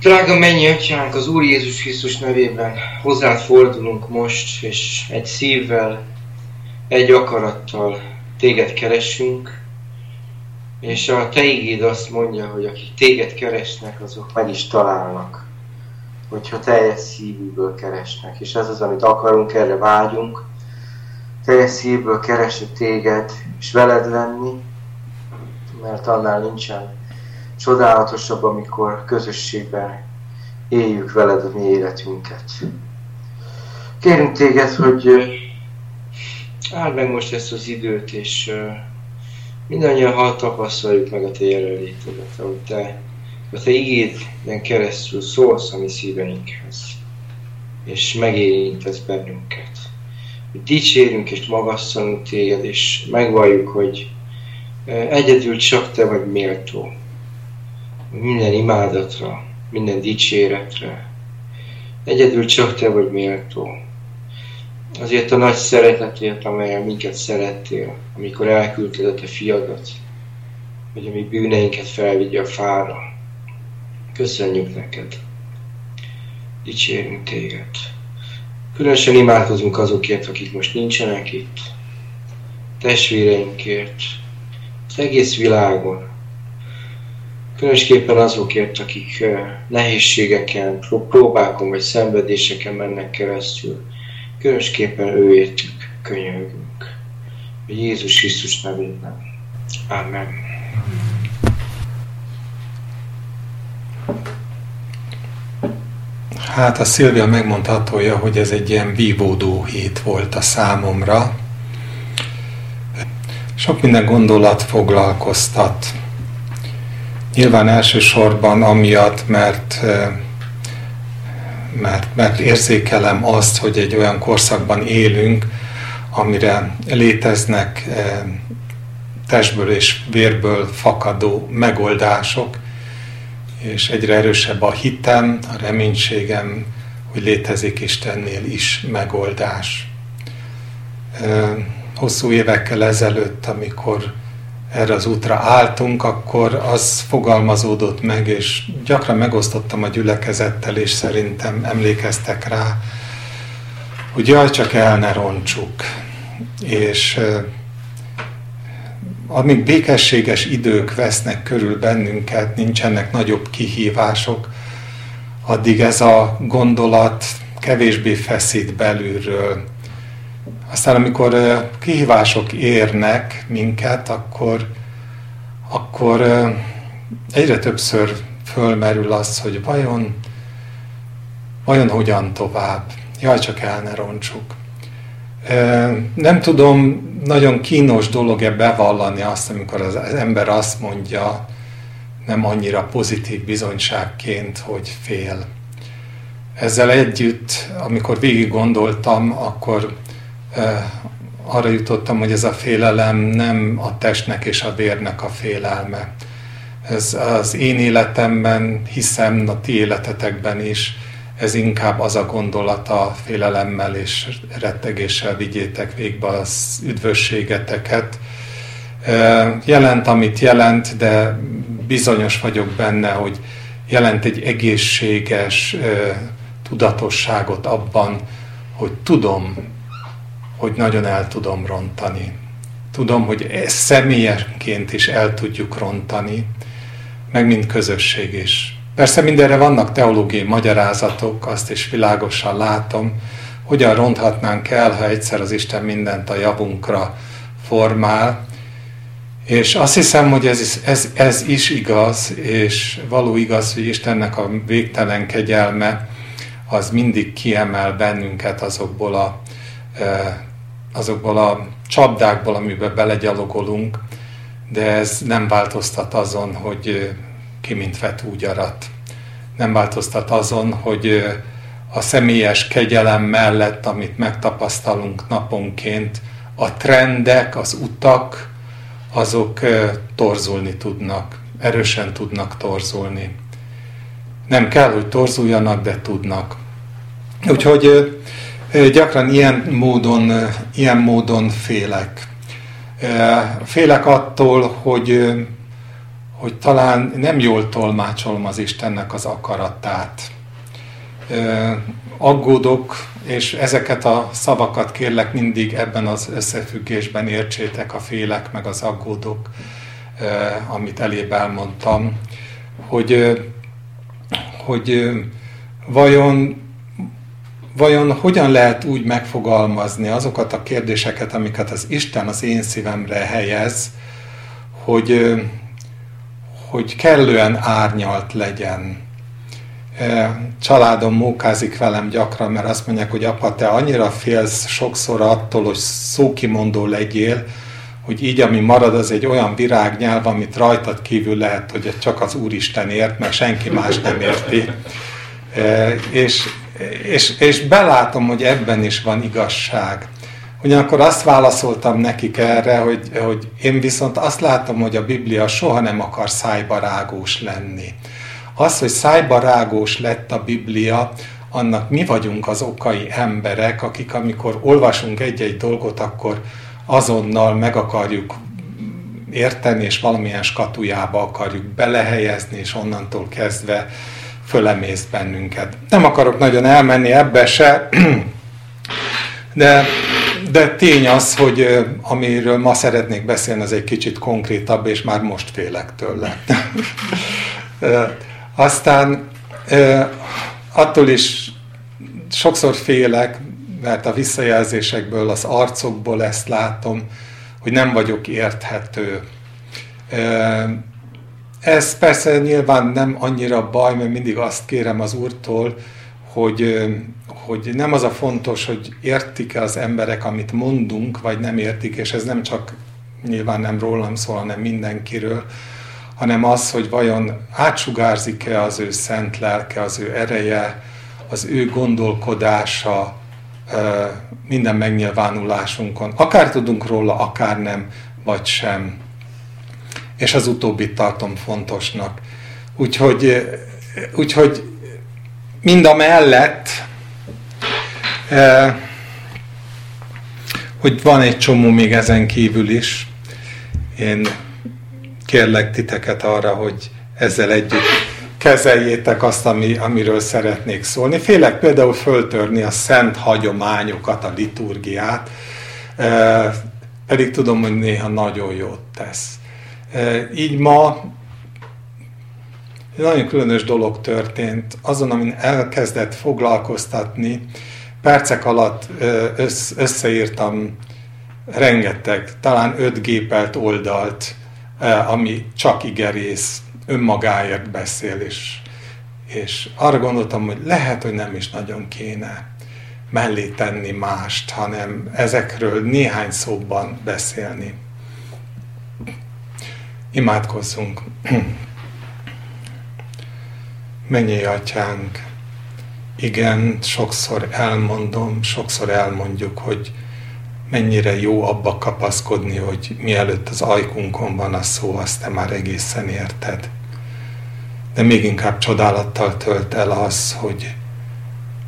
Drága mennyi atyánk, az Úr Jézus Krisztus nevében hozzád fordulunk most, és egy szívvel, egy akarattal téged keresünk, és a te ígéd azt mondja, hogy akik téged keresnek, azok meg is találnak. Hogyha teljes szívükből keresnek. És ez az, amit akarunk, erre vágyunk. Teljes szívből keresni téged, és veled lenni, mert annál nincsen csodálatosabb, amikor közösségben éljük veled a mi életünket. Kérünk téged, hogy áld meg most ezt az időt, és mindannyian ha tapasztaljuk meg a te jelenlétedet, ahogy te a te igéden keresztül szólsz a mi szíveinkhez, és megérintesz bennünket. Hogy dicsérünk és magasszalunk téged, és megvalljuk, hogy egyedül csak te vagy méltó minden imádatra, minden dicséretre. Egyedül csak Te vagy méltó. Azért a nagy szeretetért, amelyen minket szerettél, amikor elküldted a Te fiadat, hogy a mi bűneinket felvigye a fára. Köszönjük neked. Dicsérünk téged. Különösen imádkozunk azokért, akik most nincsenek itt. Testvéreinkért. Az egész világon Különösképpen azokért, akik nehézségeken, próbákon vagy szenvedéseken mennek keresztül. Különösképpen őértük könyörgünk. Jézus Krisztus nevében. Amen. Hát a Szilvia megmondhatója, hogy ez egy ilyen vívódó hét volt a számomra. Sok minden gondolat foglalkoztat Nyilván elsősorban amiatt, mert, mert, mert érzékelem azt, hogy egy olyan korszakban élünk, amire léteznek testből és vérből fakadó megoldások, és egyre erősebb a hitem, a reménységem, hogy létezik Istennél is megoldás. Hosszú évekkel ezelőtt, amikor erre az útra álltunk, akkor az fogalmazódott meg, és gyakran megosztottam a gyülekezettel, és szerintem emlékeztek rá, hogy jaj, csak el ne roncsuk. És amíg békességes idők vesznek körül bennünket, nincsenek nagyobb kihívások, addig ez a gondolat kevésbé feszít belülről, aztán amikor kihívások érnek minket, akkor, akkor egyre többször fölmerül az, hogy vajon, vajon hogyan tovább. Jaj, csak el ne roncsuk. Nem tudom, nagyon kínos dolog-e bevallani azt, amikor az ember azt mondja, nem annyira pozitív bizonyságként, hogy fél. Ezzel együtt, amikor végig gondoltam, akkor arra jutottam, hogy ez a félelem nem a testnek és a vérnek a félelme. Ez az én életemben, hiszem a ti életetekben is, ez inkább az a gondolata félelemmel és rettegéssel vigyétek végbe az üdvösségeteket. Jelent, amit jelent, de bizonyos vagyok benne, hogy jelent egy egészséges tudatosságot abban, hogy tudom, hogy nagyon el tudom rontani. Tudom, hogy ezt személyesként is el tudjuk rontani, meg mint közösség is. Persze mindenre vannak teológiai magyarázatok, azt is világosan látom, hogyan ronthatnánk el, ha egyszer az Isten mindent a javunkra formál. És azt hiszem, hogy ez, ez, ez is igaz, és való igaz, hogy Istennek a végtelen kegyelme az mindig kiemel bennünket azokból a azokból a csapdákból, amiben belegyalogolunk, de ez nem változtat azon, hogy ki mint vet úgy arat. Nem változtat azon, hogy a személyes kegyelem mellett, amit megtapasztalunk naponként, a trendek, az utak, azok torzulni tudnak, erősen tudnak torzulni. Nem kell, hogy torzuljanak, de tudnak. Úgyhogy Gyakran ilyen módon, ilyen módon félek. Félek attól, hogy, hogy talán nem jól tolmácsolom az Istennek az akaratát. Aggódok, és ezeket a szavakat kérlek mindig ebben az összefüggésben értsétek a félek, meg az aggódok, amit elébb elmondtam, hogy, hogy vajon, vajon hogyan lehet úgy megfogalmazni azokat a kérdéseket, amiket az Isten az én szívemre helyez, hogy, hogy kellően árnyalt legyen. Családom mókázik velem gyakran, mert azt mondják, hogy apa, te annyira félsz sokszor attól, hogy szókimondó legyél, hogy így, ami marad, az egy olyan virágnyelv, amit rajtad kívül lehet, hogy csak az Úristen ért, mert senki más nem érti. És, és, és belátom, hogy ebben is van igazság. Ugyanakkor azt válaszoltam nekik erre, hogy, hogy én viszont azt látom, hogy a Biblia soha nem akar szájbarágós lenni. Az, hogy szájbarágós lett a Biblia, annak mi vagyunk az okai emberek, akik amikor olvasunk egy-egy dolgot, akkor azonnal meg akarjuk érteni, és valamilyen skatujába akarjuk belehelyezni, és onnantól kezdve fölemészt bennünket. Nem akarok nagyon elmenni ebbe se, de de tény az, hogy amiről ma szeretnék beszélni, az egy kicsit konkrétabb, és már most félek tőle. Aztán attól is sokszor félek, mert a visszajelzésekből, az arcokból ezt látom, hogy nem vagyok érthető. Ez persze nyilván nem annyira baj, mert mindig azt kérem az Úrtól, hogy, hogy nem az a fontos, hogy értik-e az emberek, amit mondunk, vagy nem értik, és ez nem csak nyilván nem rólam szól, hanem mindenkiről, hanem az, hogy vajon átsugárzik-e az ő szent lelke, az ő ereje, az ő gondolkodása minden megnyilvánulásunkon. Akár tudunk róla, akár nem, vagy sem. És az utóbbit tartom fontosnak. Úgyhogy, úgyhogy mind a mellett, eh, hogy van egy csomó még ezen kívül is, én kérlek titeket arra, hogy ezzel együtt kezeljétek azt, ami, amiről szeretnék szólni. Félek például föltörni a szent hagyományokat, a liturgiát, eh, pedig tudom, hogy néha nagyon jót tesz. Így ma egy nagyon különös dolog történt. Azon, amin elkezdett foglalkoztatni, percek alatt összeírtam rengeteg, talán öt gépelt oldalt, ami csak igerész, önmagáért beszél, és, és arra gondoltam, hogy lehet, hogy nem is nagyon kéne mellé tenni mást, hanem ezekről néhány szóban beszélni. Imádkozzunk! Mennyi atyánk, igen, sokszor elmondom, sokszor elmondjuk, hogy mennyire jó abba kapaszkodni, hogy mielőtt az ajkunkon van a szó, azt te már egészen érted. De még inkább csodálattal tölt el az, hogy,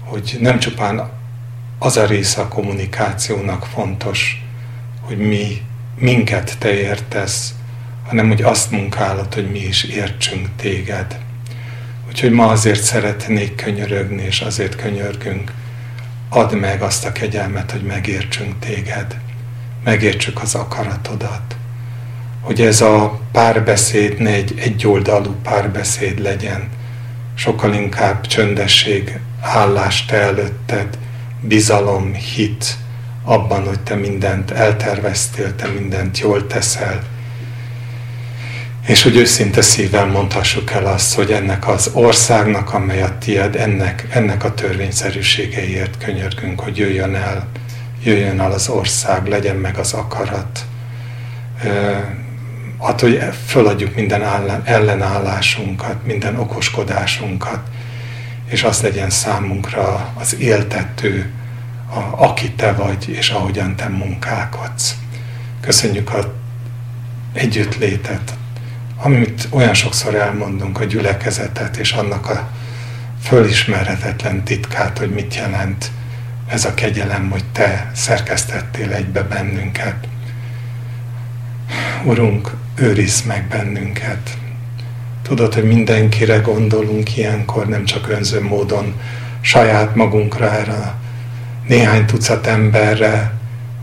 hogy nem csupán az a része a kommunikációnak fontos, hogy mi, minket te értesz, hanem hogy azt munkálod, hogy mi is értsünk téged. Úgyhogy ma azért szeretnék könyörögni, és azért könyörgünk. Add meg azt a kegyelmet, hogy megértsünk téged, megértsük az akaratodat, hogy ez a párbeszéd ne egy egyoldalú párbeszéd legyen, sokkal inkább csöndesség, állás te előtted, bizalom, hit abban, hogy te mindent elterveztél, te mindent jól teszel, és hogy őszinte szívvel mondhassuk el azt, hogy ennek az országnak, amely a tied, ennek, ennek a törvényszerűségeiért könyörgünk, hogy jöjjön el, jöjjön el az ország, legyen meg az akarat. Hát, hogy föladjuk minden ellenállásunkat, minden okoskodásunkat, és az legyen számunkra az éltető, a, aki te vagy, és ahogyan te munkálkodsz. Köszönjük a együttlétet, amit olyan sokszor elmondunk, a gyülekezetet és annak a fölismerhetetlen titkát, hogy mit jelent ez a kegyelem, hogy Te szerkesztettél egybe bennünket. Urunk, őrizd meg bennünket, Tudod, hogy mindenkire gondolunk ilyenkor, nem csak önző módon saját magunkra, erre néhány tucat emberre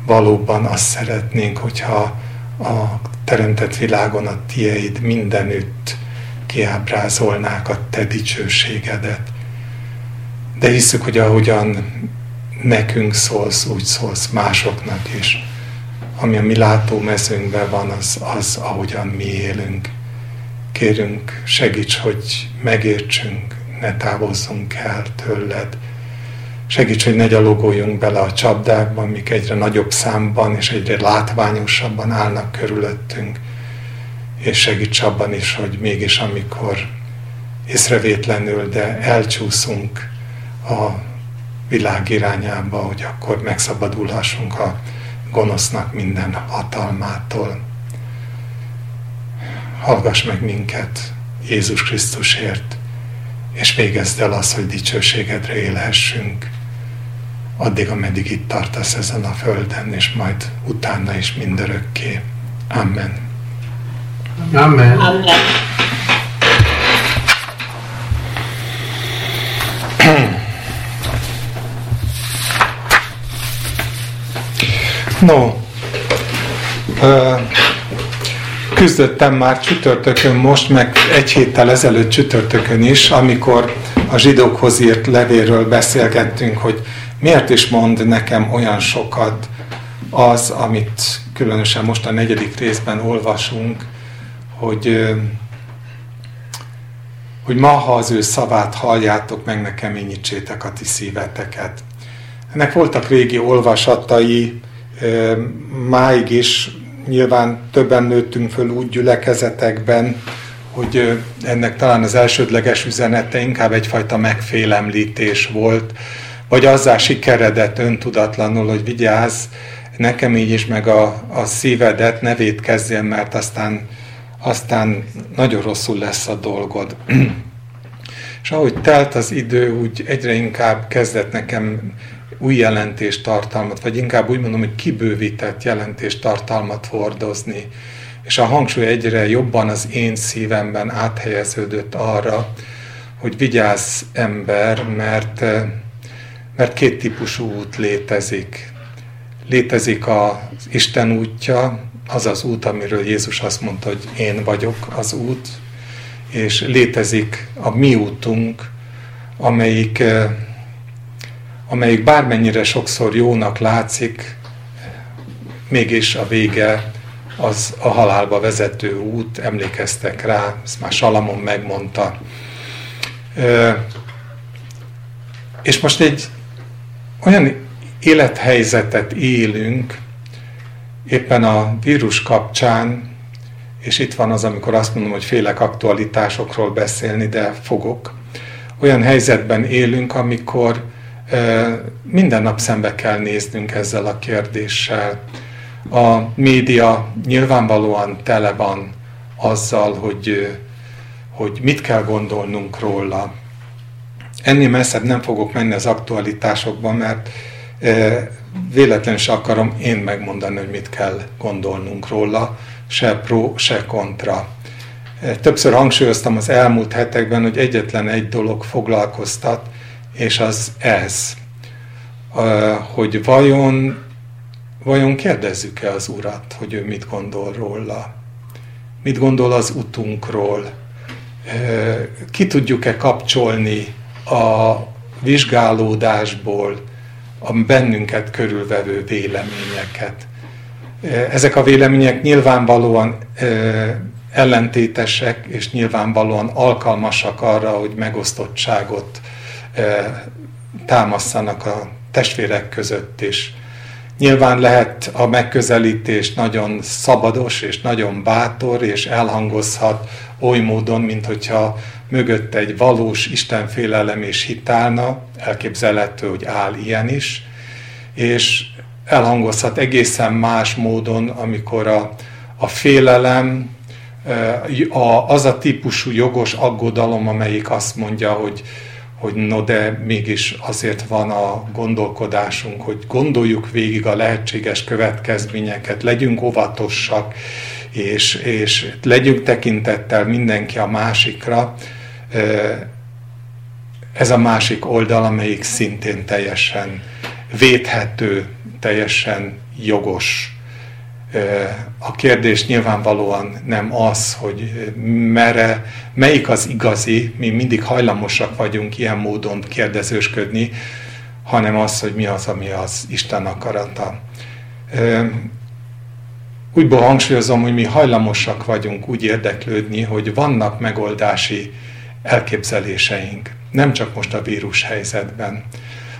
valóban azt szeretnénk, hogyha a teremtett világon a tieid mindenütt kiábrázolnák a te dicsőségedet. De hiszük, hogy ahogyan nekünk szólsz, úgy szólsz másoknak is. Ami a mi látómezőnkben van, az, az ahogyan mi élünk. Kérünk, segíts, hogy megértsünk, ne távozzunk el tőled. Segíts, hogy ne gyalogoljunk bele a csapdákba, amik egyre nagyobb számban és egyre látványosabban állnak körülöttünk. És segíts abban is, hogy mégis amikor észrevétlenül, de elcsúszunk a világ irányába, hogy akkor megszabadulhassunk a gonosznak minden hatalmától. Hallgass meg minket Jézus Krisztusért, és végezd el azt, hogy dicsőségedre élhessünk, addig, ameddig itt tartasz ezen a földön, és majd utána is mindörökké. Amen. Amen. Amen. No, küzdöttem már csütörtökön most, meg egy héttel ezelőtt csütörtökön is, amikor a zsidókhoz írt levélről beszélgettünk, hogy miért is mond nekem olyan sokat az, amit különösen most a negyedik részben olvasunk, hogy, hogy ma, ha az ő szavát halljátok, meg ne keményítsétek a ti szíveteket. Ennek voltak régi olvasatai, máig is nyilván többen nőttünk föl úgy gyülekezetekben, hogy ennek talán az elsődleges üzenete inkább egyfajta megfélemlítés volt, vagy azzá sikeredett öntudatlanul, hogy vigyázz, nekem így is meg a, a szívedet, ne védkezzél, mert aztán, aztán nagyon rosszul lesz a dolgod. És ahogy telt az idő, úgy egyre inkább kezdett nekem új jelentéstartalmat, vagy inkább úgy mondom, hogy kibővített jelentéstartalmat hordozni. És a hangsúly egyre jobban az én szívemben áthelyeződött arra, hogy vigyázz ember, mert, mert két típusú út létezik. Létezik az Isten útja, az az út, amiről Jézus azt mondta, hogy én vagyok az út, és létezik a mi útunk, amelyik amelyik bármennyire sokszor jónak látszik, mégis a vége az a halálba vezető út, emlékeztek rá, ezt már Salamon megmondta. És most egy olyan élethelyzetet élünk, éppen a vírus kapcsán, és itt van az, amikor azt mondom, hogy félek aktualitásokról beszélni, de fogok. Olyan helyzetben élünk, amikor minden nap szembe kell néznünk ezzel a kérdéssel. A média nyilvánvalóan tele van azzal, hogy, hogy mit kell gondolnunk róla. Ennél messzebb nem fogok menni az aktualitásokba, mert véletlenül se akarom én megmondani, hogy mit kell gondolnunk róla, se pro, se kontra. Többször hangsúlyoztam az elmúlt hetekben, hogy egyetlen egy dolog foglalkoztat, és az ez, hogy vajon, vajon kérdezzük-e az Urat, hogy ő mit gondol róla, mit gondol az utunkról, ki tudjuk-e kapcsolni a vizsgálódásból a bennünket körülvevő véleményeket. Ezek a vélemények nyilvánvalóan ellentétesek, és nyilvánvalóan alkalmasak arra, hogy megosztottságot támasztanak a testvérek között is. Nyilván lehet a megközelítés nagyon szabados és nagyon bátor, és elhangozhat oly módon, mint hogyha mögött egy valós Istenfélelem és hitálna, elképzelhető, hogy áll ilyen is, és elhangozhat egészen más módon, amikor a, a félelem, a, az a típusú jogos aggodalom, amelyik azt mondja, hogy hogy no de mégis azért van a gondolkodásunk, hogy gondoljuk végig a lehetséges következményeket, legyünk óvatosak, és, és legyünk tekintettel mindenki a másikra, ez a másik oldal, amelyik szintén teljesen védhető, teljesen jogos. A kérdés nyilvánvalóan nem az, hogy mere, melyik az igazi, mi mindig hajlamosak vagyunk ilyen módon kérdezősködni, hanem az, hogy mi az, ami az Isten akarata. Úgy hangsúlyozom, hogy mi hajlamosak vagyunk úgy érdeklődni, hogy vannak megoldási elképzeléseink, nem csak most a vírus helyzetben.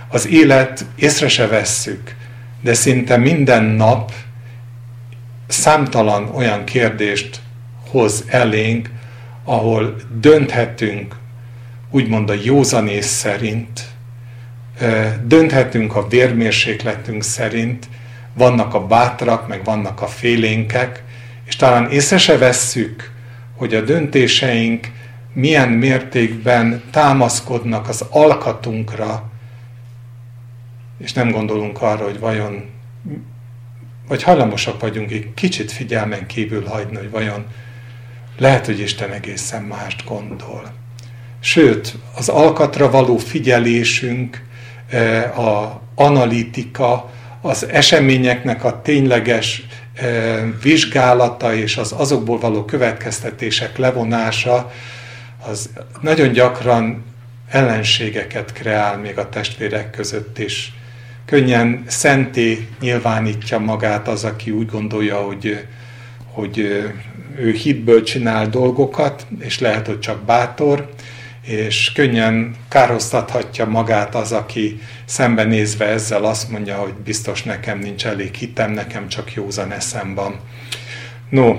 Az élet észre se vesszük, de szinte minden nap számtalan olyan kérdést hoz elénk, ahol dönthetünk, úgymond a józanész szerint, dönthetünk a vérmérsékletünk szerint, vannak a bátrak, meg vannak a félénkek, és talán észre se vesszük, hogy a döntéseink milyen mértékben támaszkodnak az alkatunkra, és nem gondolunk arra, hogy vajon, vagy hajlamosak vagyunk egy kicsit figyelmen kívül hagyni, hogy vajon lehet, hogy Isten egészen mást gondol. Sőt, az alkatra való figyelésünk, eh, a analitika, az eseményeknek a tényleges eh, vizsgálata és az azokból való következtetések levonása, az nagyon gyakran ellenségeket kreál még a testvérek között is. Könnyen szenté nyilvánítja magát az, aki úgy gondolja, hogy, hogy ő hitből csinál dolgokat, és lehet, hogy csak bátor, és könnyen károztathatja magát az, aki szembenézve ezzel azt mondja, hogy biztos nekem nincs elég hitem, nekem csak józan eszem van. No,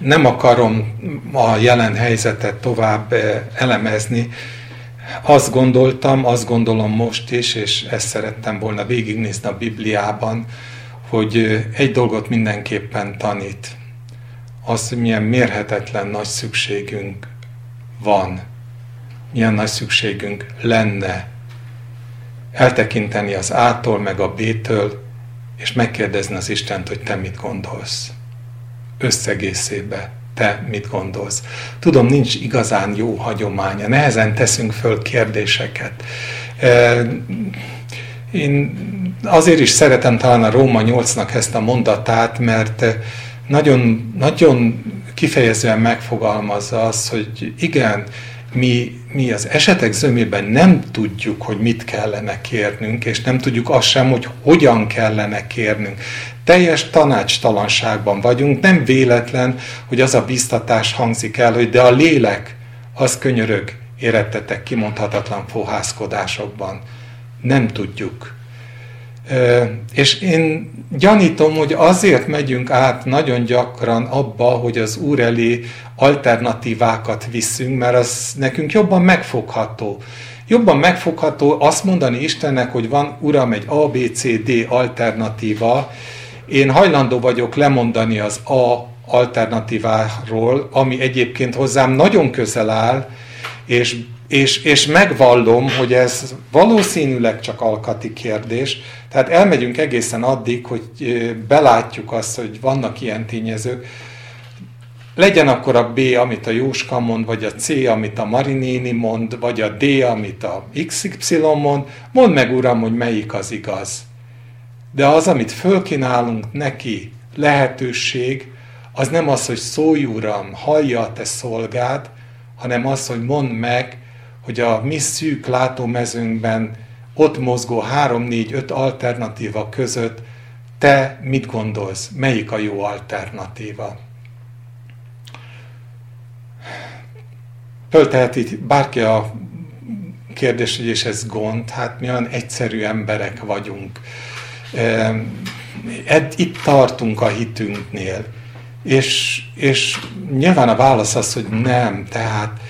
nem akarom a jelen helyzetet tovább eh, elemezni. Azt gondoltam, azt gondolom most is, és ezt szerettem volna végignézni a Bibliában, hogy eh, egy dolgot mindenképpen tanít. Az, hogy milyen mérhetetlen nagy szükségünk van, milyen nagy szükségünk lenne eltekinteni az A-tól meg a B-től, és megkérdezni az Istent, hogy te mit gondolsz összegészébe te mit gondolsz. Tudom, nincs igazán jó hagyománya, nehezen teszünk föl kérdéseket. Én azért is szeretem talán a Róma 8-nak ezt a mondatát, mert nagyon, nagyon kifejezően megfogalmazza az, hogy igen, mi, mi az esetek zömében nem tudjuk, hogy mit kellene kérnünk, és nem tudjuk azt sem, hogy hogyan kellene kérnünk. Teljes tanácstalanságban vagyunk, nem véletlen, hogy az a biztatás hangzik el, hogy de a lélek az könyörög, érettetek kimondhatatlan fohászkodásokban. Nem tudjuk. És én gyanítom, hogy azért megyünk át nagyon gyakran abba, hogy az Úr elé alternatívákat viszünk, mert az nekünk jobban megfogható. Jobban megfogható azt mondani Istennek, hogy van, Uram, egy A, B, C, D alternatíva, én hajlandó vagyok lemondani az A alternatíváról, ami egyébként hozzám nagyon közel áll, és, és, és megvallom, hogy ez valószínűleg csak alkati kérdés. Tehát elmegyünk egészen addig, hogy belátjuk azt, hogy vannak ilyen tényezők. Legyen akkor a B, amit a Jóska mond, vagy a C, amit a Marinéni mond, vagy a D, amit a XY mond. Mondd meg, Uram, hogy melyik az igaz. De az, amit fölkínálunk neki, lehetőség, az nem az, hogy szólj Uram, hallja a te szolgád, hanem az, hogy mondd meg, hogy a mi szűk látómezőnkben ott mozgó három, négy, öt alternatíva között te mit gondolsz, melyik a jó alternatíva. Fölteheti bárki a kérdés, hogy és ez gond, hát mi olyan egyszerű emberek vagyunk itt tartunk a hitünknél. És, és nyilván a válasz az, hogy nem, tehát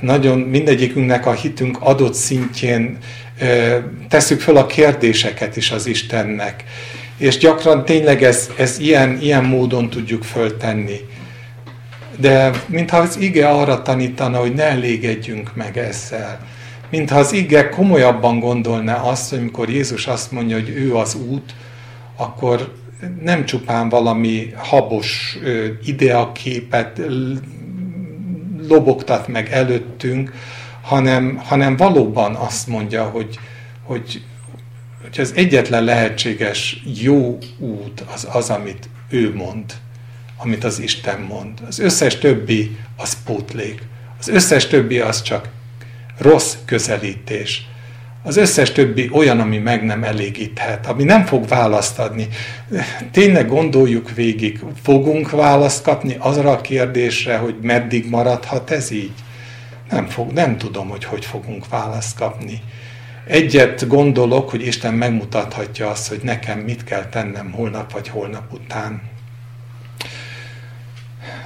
nagyon mindegyikünknek a hitünk adott szintjén tesszük föl a kérdéseket is az Istennek. És gyakran tényleg ez, ez ilyen, ilyen módon tudjuk föltenni. De mintha az ige arra tanítana, hogy ne elégedjünk meg ezzel mintha az ige komolyabban gondolná azt, hogy amikor Jézus azt mondja, hogy ő az út, akkor nem csupán valami habos ideaképet lobogtat meg előttünk, hanem, hanem valóban azt mondja, hogy, hogy, hogy az egyetlen lehetséges jó út az az, amit ő mond, amit az Isten mond. Az összes többi az pótlék. Az összes többi az csak rossz közelítés. Az összes többi olyan, ami meg nem elégíthet, ami nem fog választ adni. Tényleg gondoljuk végig, fogunk választ kapni azra a kérdésre, hogy meddig maradhat ez így? Nem, fog, nem tudom, hogy hogy fogunk választ kapni. Egyet gondolok, hogy Isten megmutathatja azt, hogy nekem mit kell tennem holnap vagy holnap után.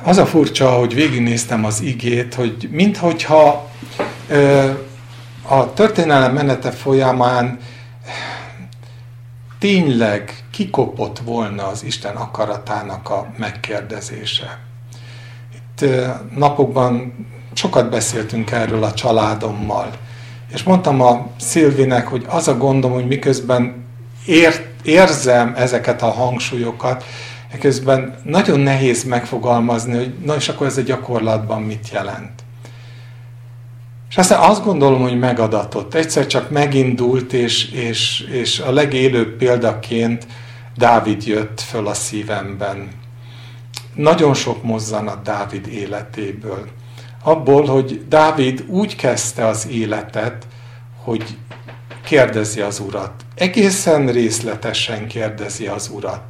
Az a furcsa, hogy végignéztem az igét, hogy minthogyha a történelem menete folyamán tényleg kikopott volna az Isten akaratának a megkérdezése. Itt napokban sokat beszéltünk erről a családommal, és mondtam a Szilvinek, hogy az a gondom, hogy miközben ér, érzem ezeket a hangsúlyokat, miközben nagyon nehéz megfogalmazni, hogy na és akkor ez a gyakorlatban mit jelent. És aztán azt gondolom, hogy megadatott. Egyszer csak megindult, és, és, és a legélőbb példaként Dávid jött föl a szívemben. Nagyon sok mozzanat Dávid életéből. Abból, hogy Dávid úgy kezdte az életet, hogy kérdezi az urat. Egészen részletesen kérdezi az urat.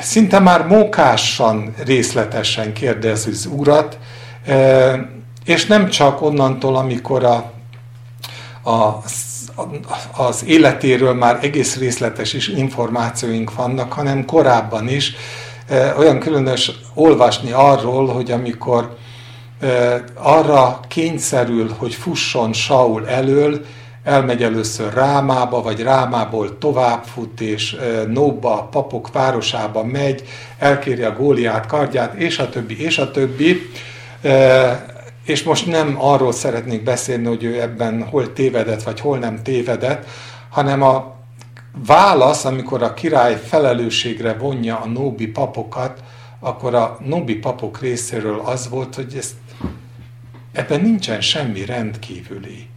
Szinte már mókásan részletesen kérdezi az urat, és nem csak onnantól, amikor a, a, az életéről már egész részletes is információink vannak, hanem korábban is. E, olyan különös olvasni arról, hogy amikor e, arra kényszerül, hogy fusson Saul elől, elmegy először Rámába, vagy Rámából továbbfut, és e, Nóba, papok városába megy, elkéri a Góliát kardját, és a többi, és a többi és most nem arról szeretnék beszélni, hogy ő ebben hol tévedett, vagy hol nem tévedett, hanem a válasz, amikor a király felelősségre vonja a nóbi papokat, akkor a nóbi papok részéről az volt, hogy ezt, ebben nincsen semmi rendkívüli.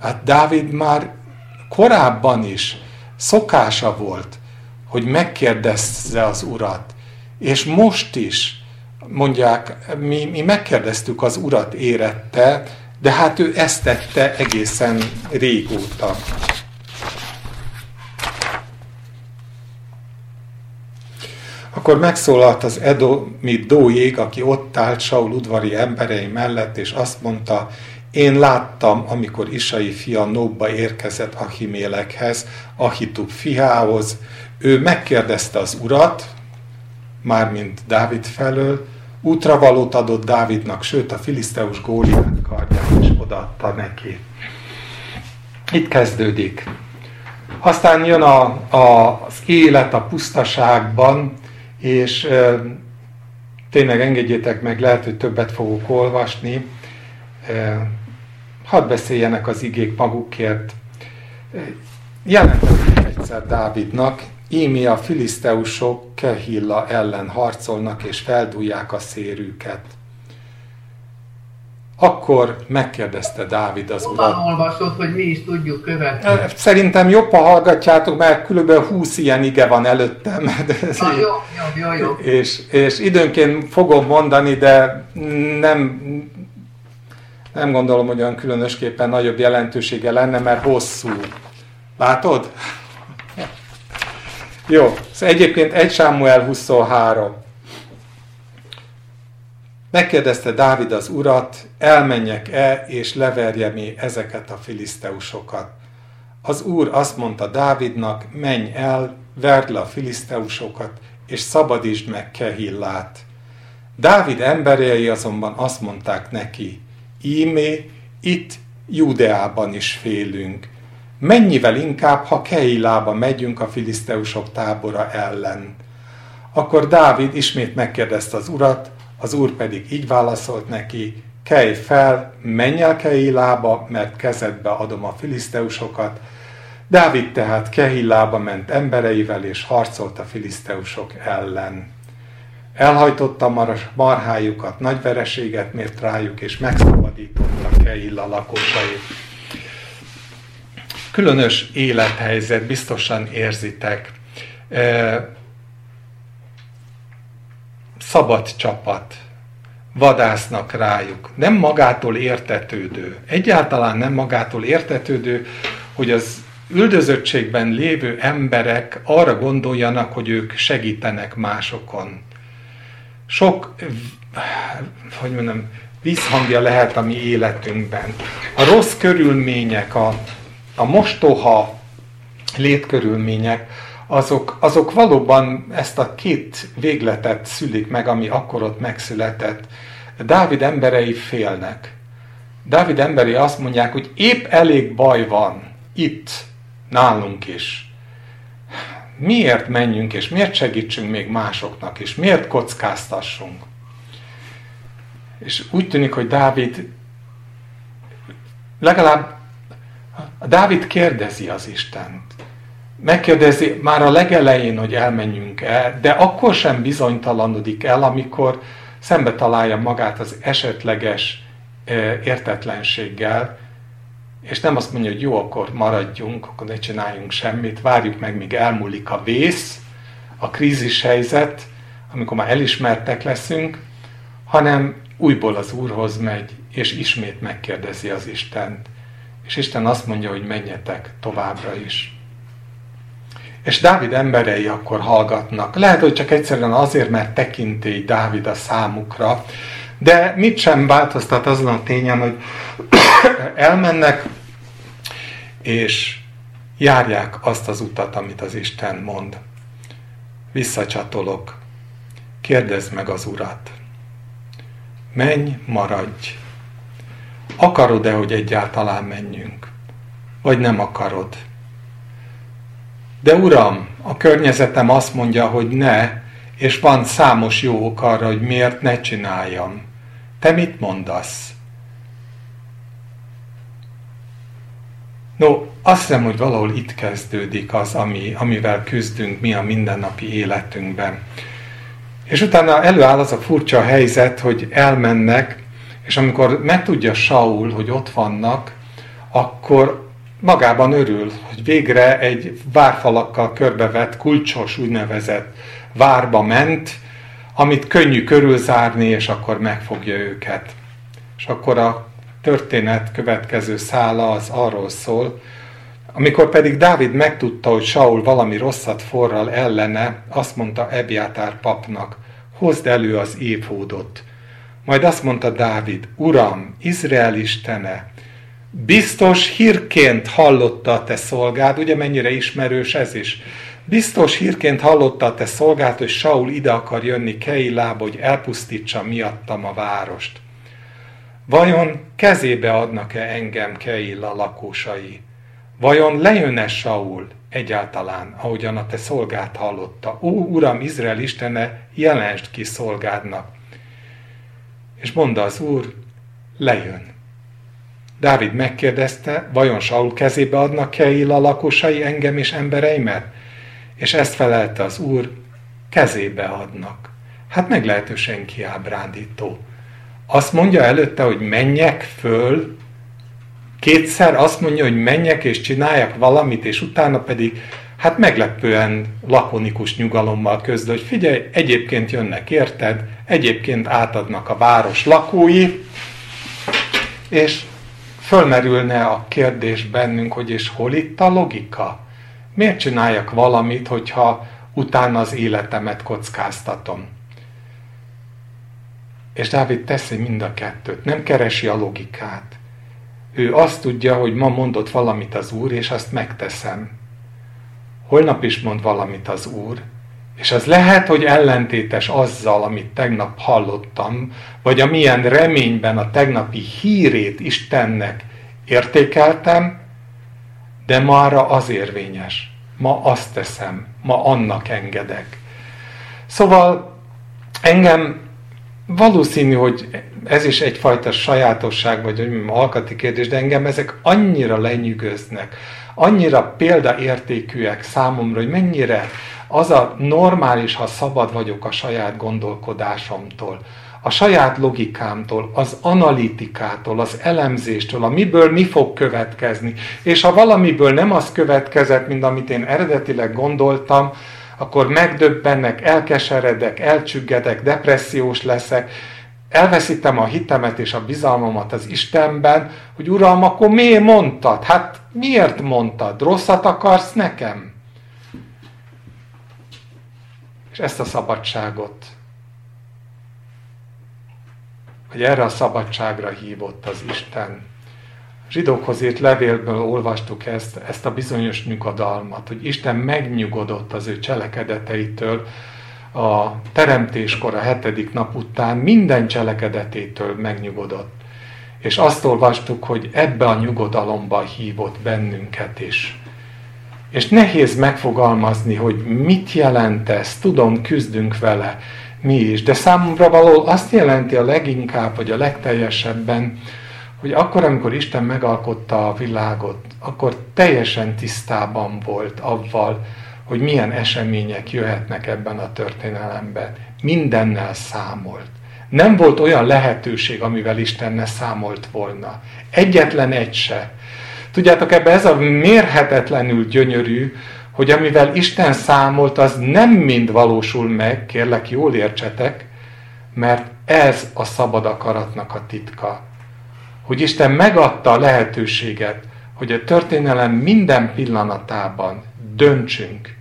Hát Dávid már korábban is szokása volt, hogy megkérdezze az urat, és most is mondják, mi, mi megkérdeztük az urat érette, de hát ő ezt tette egészen régóta. Akkor megszólalt az Edomi Dójég, aki ott állt Saul udvari emberei mellett, és azt mondta, én láttam, amikor Isai fia Nóbba érkezett Ahimélekhez, Ahitub fiához, ő megkérdezte az urat, mármint Dávid felől, útravalót adott Dávidnak, sőt a filiszteus Góliát kardját is odaadta neki. Itt kezdődik. Aztán jön a, a, az élet a pusztaságban, és e, tényleg engedjétek meg, lehet, hogy többet fogok olvasni. E, hadd beszéljenek az igék magukért. Jelentették egyszer Dávidnak, Ími a filiszteusok Kehilla ellen harcolnak és feldúlják a szérüket. Akkor megkérdezte Dávid az urat. olvasod, hogy mi is tudjuk követni. Szerintem jobb, ha hallgatjátok, mert kb. 20 ilyen ige van előttem. Ah, jó, jó, jó, jó. És, és időnként fogom mondani, de nem, nem gondolom, hogy olyan különösképpen nagyobb jelentősége lenne, mert hosszú. Látod? Jó, szóval egyébként 1 Sámuel 23. Megkérdezte Dávid az urat, elmenjek-e és leverjem mi ezeket a filiszteusokat. Az úr azt mondta Dávidnak, menj el, verd le a filiszteusokat, és szabadítsd meg Kehillát. Dávid emberei azonban azt mondták neki, ímé, itt Judeában is félünk, Mennyivel inkább, ha Keilába megyünk a filiszteusok tábora ellen. Akkor Dávid ismét megkérdezte az urat, az úr pedig így válaszolt neki, kelj fel, menj el Keilába, mert kezedbe adom a filiszteusokat. Dávid tehát Kehillába ment embereivel, és harcolt a filiszteusok ellen. Elhajtotta marhájukat, nagy vereséget mért rájuk, és megszabadította Kehilla lakosait. Különös élethelyzet, biztosan érzitek. Szabad csapat, vadásznak rájuk. Nem magától értetődő, egyáltalán nem magától értetődő, hogy az üldözöttségben lévő emberek arra gondoljanak, hogy ők segítenek másokon. Sok, hogy mondjam, visszhangja lehet a mi életünkben. A rossz körülmények, a, a mostoha létkörülmények, azok, azok valóban ezt a két végletet szülik meg, ami akkor ott megszületett. Dávid emberei félnek. Dávid emberei azt mondják, hogy épp elég baj van itt, nálunk is. Miért menjünk, és miért segítsünk még másoknak, és miért kockáztassunk? És úgy tűnik, hogy Dávid legalább Dávid kérdezi az Istent. Megkérdezi már a legelején, hogy elmenjünk el, de akkor sem bizonytalanodik el, amikor szembe találja magát az esetleges értetlenséggel, és nem azt mondja, hogy jó, akkor maradjunk, akkor ne csináljunk semmit, várjuk meg, míg elmúlik a vész, a krízis helyzet, amikor már elismertek leszünk, hanem újból az Úrhoz megy, és ismét megkérdezi az Istent. És Isten azt mondja, hogy menjetek továbbra is. És Dávid emberei akkor hallgatnak. Lehet, hogy csak egyszerűen azért, mert tekintély Dávid a számukra, de mit sem változtat azon a tényen, hogy elmennek, és járják azt az utat, amit az Isten mond. Visszacsatolok. Kérdezd meg az Urat. Menj, maradj. Akarod-e, hogy egyáltalán menjünk? Vagy nem akarod? De Uram, a környezetem azt mondja, hogy ne, és van számos jó ok arra, hogy miért ne csináljam. Te mit mondasz? No, azt hiszem, hogy valahol itt kezdődik az, ami, amivel küzdünk mi a mindennapi életünkben. És utána előáll az a furcsa helyzet, hogy elmennek, és amikor megtudja Saul, hogy ott vannak, akkor magában örül, hogy végre egy várfalakkal körbevett, kulcsos úgynevezett várba ment, amit könnyű körülzárni, és akkor megfogja őket. És akkor a történet következő szála az arról szól, amikor pedig Dávid megtudta, hogy Saul valami rosszat forral ellene, azt mondta Ebiátár papnak, hozd elő az évhódot. Majd azt mondta Dávid, Uram, Izrael istene, biztos hírként hallotta a te szolgád, ugye mennyire ismerős ez is, biztos hírként hallotta a te szolgád, hogy Saul ide akar jönni Keilába, hogy elpusztítsa miattam a várost. Vajon kezébe adnak-e engem Keilla lakósai? Vajon lejön-e Saul egyáltalán, ahogyan a te szolgát hallotta? Ó, Uram, Izrael Istene, jelensd ki szolgádnak. És mondta az Úr, lejön. Dávid megkérdezte, vajon Saul kezébe adnak Keilla lakosai engem és embereimet? És ezt felelte az Úr, kezébe adnak. Hát meglehetősen kiábrándító. Azt mondja előtte, hogy menjek föl, kétszer azt mondja, hogy menjek és csináljak valamit, és utána pedig hát meglepően lakonikus nyugalommal közül, hogy figyelj, egyébként jönnek érted, egyébként átadnak a város lakói, és fölmerülne a kérdés bennünk, hogy és hol itt a logika? Miért csináljak valamit, hogyha utána az életemet kockáztatom? És Dávid teszi mind a kettőt, nem keresi a logikát. Ő azt tudja, hogy ma mondott valamit az Úr, és azt megteszem. Holnap is mond valamit az Úr, és az lehet, hogy ellentétes azzal, amit tegnap hallottam, vagy amilyen reményben a tegnapi hírét Istennek értékeltem, de mára az érvényes. Ma azt teszem, ma annak engedek. Szóval engem valószínű, hogy ez is egyfajta sajátosság, vagy hogy mondjam, alkati kérdés, de engem ezek annyira lenyűgöznek, annyira példaértékűek számomra, hogy mennyire az a normális, ha szabad vagyok a saját gondolkodásomtól, a saját logikámtól, az analitikától, az elemzéstől, a miből mi fog következni. És ha valamiből nem az következett, mint amit én eredetileg gondoltam, akkor megdöbbennek, elkeseredek, elcsüggedek, depressziós leszek, elveszítem a hitemet és a bizalmamat az Istenben, hogy Uram, akkor miért mondtad? Hát miért mondtad? Rosszat akarsz nekem? És ezt a szabadságot, hogy erre a szabadságra hívott az Isten. A zsidókhoz írt levélből olvastuk ezt, ezt a bizonyos nyugodalmat, hogy Isten megnyugodott az ő cselekedeteitől, a teremtéskor a hetedik nap után minden cselekedetétől megnyugodott. És azt olvastuk, hogy ebbe a nyugodalomba hívott bennünket is. És nehéz megfogalmazni, hogy mit jelent ez, tudom, küzdünk vele mi is, de számomra való azt jelenti a leginkább, vagy a legteljesebben, hogy akkor, amikor Isten megalkotta a világot, akkor teljesen tisztában volt avval, hogy milyen események jöhetnek ebben a történelemben. Mindennel számolt. Nem volt olyan lehetőség, amivel Isten ne számolt volna. Egyetlen egy se. Tudjátok, ebbe ez a mérhetetlenül gyönyörű, hogy amivel Isten számolt, az nem mind valósul meg, kérlek jól értsetek, mert ez a szabad akaratnak a titka. Hogy Isten megadta a lehetőséget, hogy a történelem minden pillanatában döntsünk,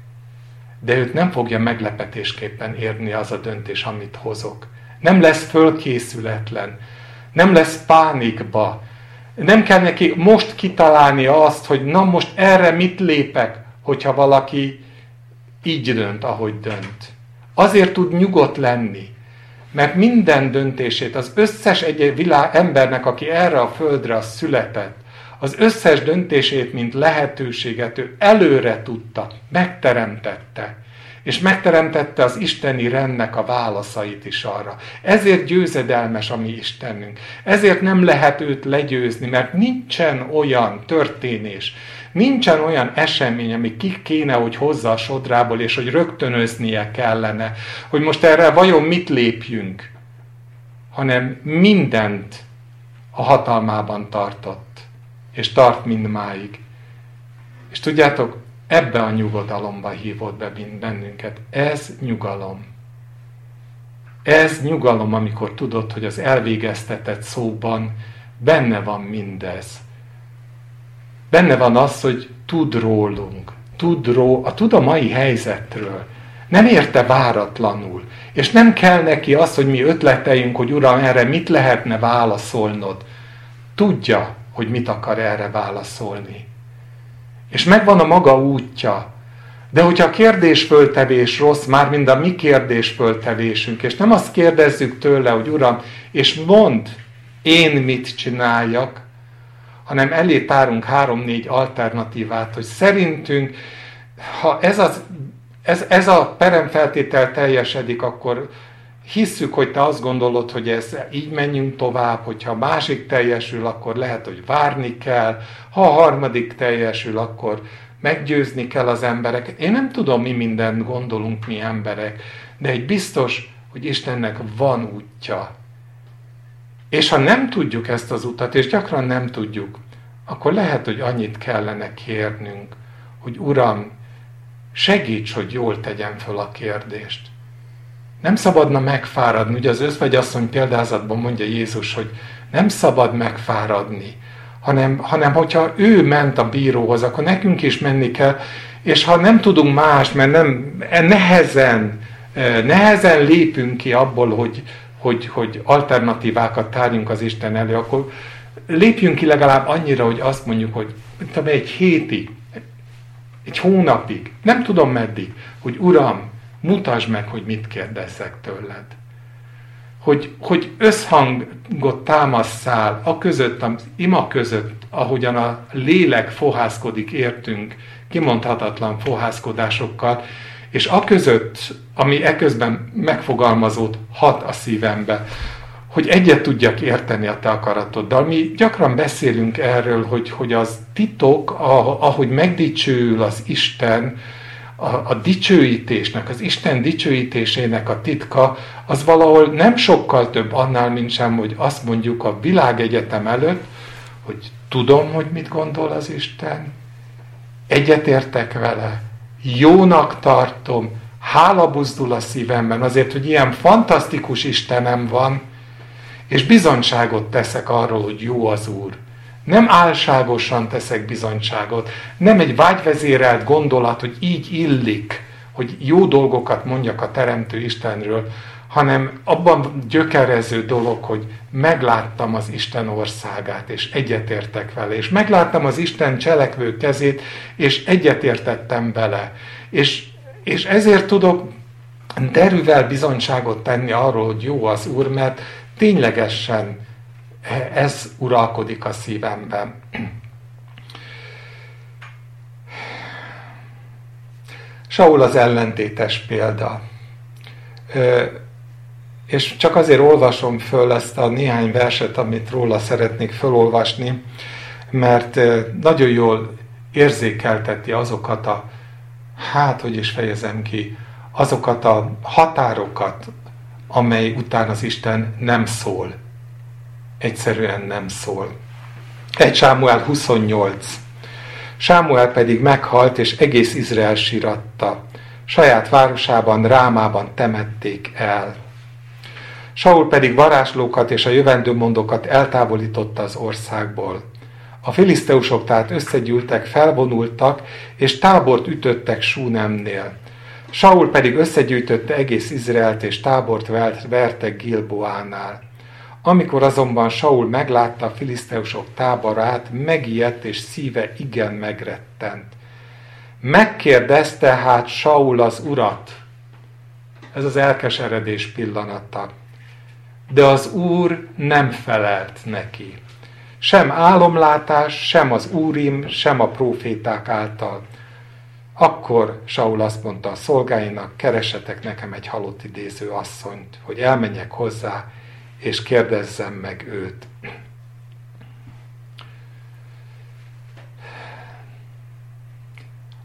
de őt nem fogja meglepetésképpen érni az a döntés, amit hozok. Nem lesz fölkészületlen, nem lesz pánikba, nem kell neki most kitalálni azt, hogy na most erre mit lépek, hogyha valaki így dönt, ahogy dönt. Azért tud nyugodt lenni, mert minden döntését az összes egy világ embernek, aki erre a földre született, az összes döntését, mint lehetőséget ő előre tudta, megteremtette. És megteremtette az isteni rendnek a válaszait is arra. Ezért győzedelmes a mi Istenünk. Ezért nem lehet őt legyőzni, mert nincsen olyan történés, nincsen olyan esemény, ami ki kéne, hogy hozza a sodrából, és hogy rögtönöznie kellene, hogy most erre vajon mit lépjünk, hanem mindent a hatalmában tartott és tart mindmáig. És tudjátok, ebbe a nyugodalomba hívott be bennünket. Ez nyugalom. Ez nyugalom, amikor tudod, hogy az elvégeztetett szóban benne van mindez. Benne van az, hogy tud rólunk, tud, ró, a, tud a mai helyzetről. Nem érte váratlanul. És nem kell neki az, hogy mi ötleteljünk, hogy Uram, erre mit lehetne válaszolnod. Tudja, hogy mit akar erre válaszolni. És megvan a maga útja. De hogyha a kérdésföltevés rossz, már mind a mi kérdésföltevésünk, és nem azt kérdezzük tőle, hogy Uram, és mond, én mit csináljak, hanem elé tárunk három-négy alternatívát, hogy szerintünk, ha ez, az, ez, ez a peremfeltétel teljesedik, akkor hisszük, hogy te azt gondolod, hogy ez így menjünk tovább, hogyha a másik teljesül, akkor lehet, hogy várni kell, ha a harmadik teljesül, akkor meggyőzni kell az embereket. Én nem tudom, mi mindent gondolunk mi emberek, de egy biztos, hogy Istennek van útja. És ha nem tudjuk ezt az utat, és gyakran nem tudjuk, akkor lehet, hogy annyit kellene kérnünk, hogy Uram, segíts, hogy jól tegyem föl a kérdést. Nem szabadna megfáradni. Ugye az özvegyasszony példázatban mondja Jézus, hogy nem szabad megfáradni, hanem, hanem hogyha ő ment a bíróhoz, akkor nekünk is menni kell, és ha nem tudunk más, mert nem, nehezen, nehezen lépünk ki abból, hogy, hogy, hogy alternatívákat tárjunk az Isten elő, akkor lépjünk ki legalább annyira, hogy azt mondjuk, hogy tudom, egy hétig, egy hónapig, nem tudom meddig, hogy Uram, mutasd meg, hogy mit kérdezzek tőled. Hogy, hogy összhangot támasszál a között, az ima között, ahogyan a lélek fohászkodik értünk, kimondhatatlan fohászkodásokkal, és a között, ami eközben megfogalmazód hat a szívembe, hogy egyet tudjak érteni a te akaratoddal. Mi gyakran beszélünk erről, hogy, hogy az titok, ahogy megdicsőül az Isten, a, a dicsőítésnek, az Isten dicsőítésének a titka, az valahol nem sokkal több annál, mint sem, hogy azt mondjuk a világegyetem előtt, hogy tudom, hogy mit gondol az Isten, egyetértek vele, jónak tartom, hála buzdul a szívemben azért, hogy ilyen fantasztikus Istenem van, és bizonyságot teszek arról, hogy jó az Úr. Nem álságosan teszek bizonyságot, nem egy vágyvezérelt gondolat, hogy így illik, hogy jó dolgokat mondjak a Teremtő Istenről, hanem abban gyökerező dolog, hogy megláttam az Isten országát, és egyetértek vele, és megláttam az Isten cselekvő kezét, és egyetértettem vele. És, és ezért tudok derűvel bizonyságot tenni arról, hogy jó az Úr, mert ténylegesen ez uralkodik a szívemben. Saul az ellentétes példa. És csak azért olvasom föl ezt a néhány verset, amit róla szeretnék fölolvasni, mert nagyon jól érzékelteti azokat a, hát hogy is fejezem ki, azokat a határokat, amely után az Isten nem szól. Egyszerűen nem szól. Egy Sámuel 28. Sámuel pedig meghalt, és egész Izrael síratta. Saját városában, Rámában temették el. Saul pedig varázslókat és a jövendőmondókat eltávolította az országból. A filiszteusok tehát összegyűltek, felvonultak, és tábort ütöttek Súnemnél. Saul pedig összegyűjtötte egész Izraelt, és tábort vertek Gilboánál. Amikor azonban Saul meglátta a filiszteusok táborát, megijedt és szíve igen megrettent. Megkérdezte hát Saul az urat. Ez az elkeseredés pillanata. De az úr nem felelt neki. Sem álomlátás, sem az úrim, sem a proféták által. Akkor Saul azt mondta a szolgáinak, keresetek nekem egy halott idéző asszonyt, hogy elmenjek hozzá, és kérdezzem meg őt.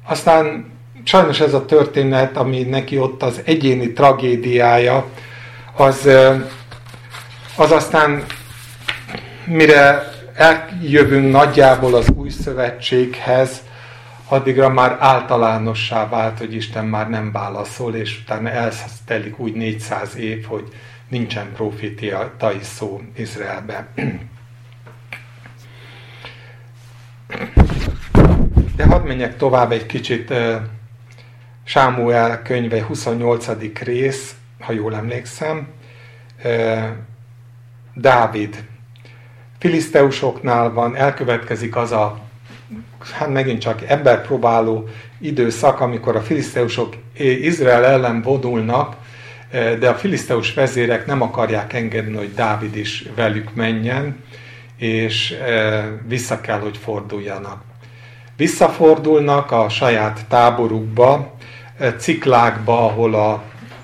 Aztán sajnos ez a történet, ami neki ott az egyéni tragédiája, az, az aztán mire eljövünk nagyjából az új szövetséghez, addigra már általánossá vált, hogy Isten már nem válaszol, és utána eltelik úgy 400 év, hogy nincsen profétiai szó Izraelben. De hadd menjek tovább egy kicsit. Sámuel könyve 28. rész, ha jól emlékszem. Dávid. Filiszteusoknál van, elkövetkezik az a hát megint csak emberpróbáló időszak, amikor a filiszteusok Izrael ellen vonulnak, eh, de a filiszteus vezérek nem akarják engedni, hogy Dávid is velük menjen, és eh, vissza kell, hogy forduljanak. Visszafordulnak a saját táborukba, eh, ciklákba, ahol, a,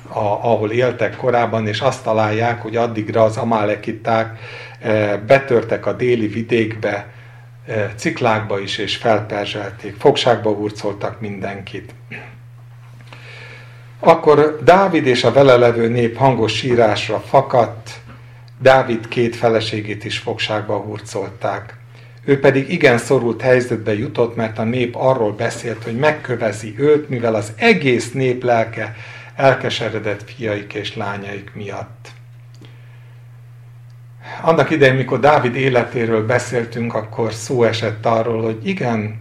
a, ahol éltek korábban, és azt találják, hogy addigra az amálekiták betörtek a déli vidékbe, ciklákba is, és felperzselték, fogságba hurcoltak mindenkit. Akkor Dávid és a vele levő nép hangos sírásra fakadt, Dávid két feleségét is fogságba hurcolták. Ő pedig igen szorult helyzetbe jutott, mert a nép arról beszélt, hogy megkövezi őt, mivel az egész nép lelke elkeseredett fiaik és lányaik miatt annak idején, mikor Dávid életéről beszéltünk, akkor szó esett arról, hogy igen,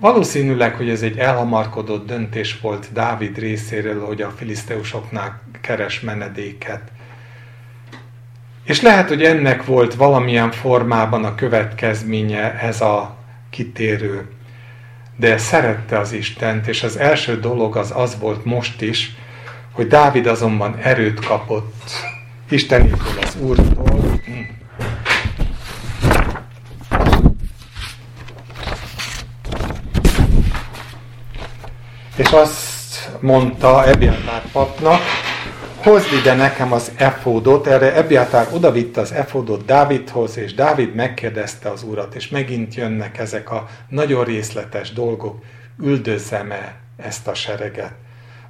valószínűleg, hogy ez egy elhamarkodott döntés volt Dávid részéről, hogy a filiszteusoknál keres menedéket. És lehet, hogy ennek volt valamilyen formában a következménye ez a kitérő. De szerette az Istent, és az első dolog az az volt most is, hogy Dávid azonban erőt kapott Istenétől, az Úrtól. És azt mondta Ebiatár papnak, hozd ide nekem az efódot, erre Ebiatár odavitte az efódot Dávidhoz, és Dávid megkérdezte az urat, és megint jönnek ezek a nagyon részletes dolgok, üldözzem-e ezt a sereget,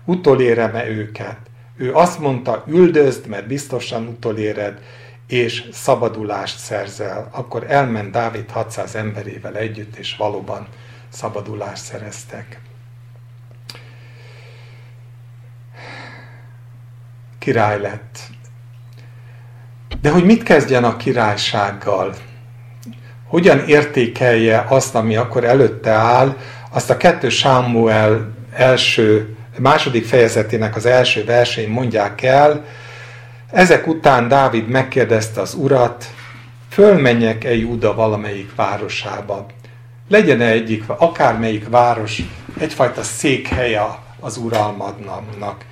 utolérem-e őket. Ő azt mondta, üldözd, mert biztosan utoléred, és szabadulást szerzel. Akkor elment Dávid 600 emberével együtt, és valóban szabadulást szereztek. Király lett. De hogy mit kezdjen a királysággal? Hogyan értékelje azt, ami akkor előtte áll, azt a kettő Sámuel első, második fejezetének az első versén mondják el, ezek után Dávid megkérdezte az urat, fölmenjek-e Júda valamelyik városába? Legyen-e egyik, akármelyik város egyfajta székhelye az uralmadnak?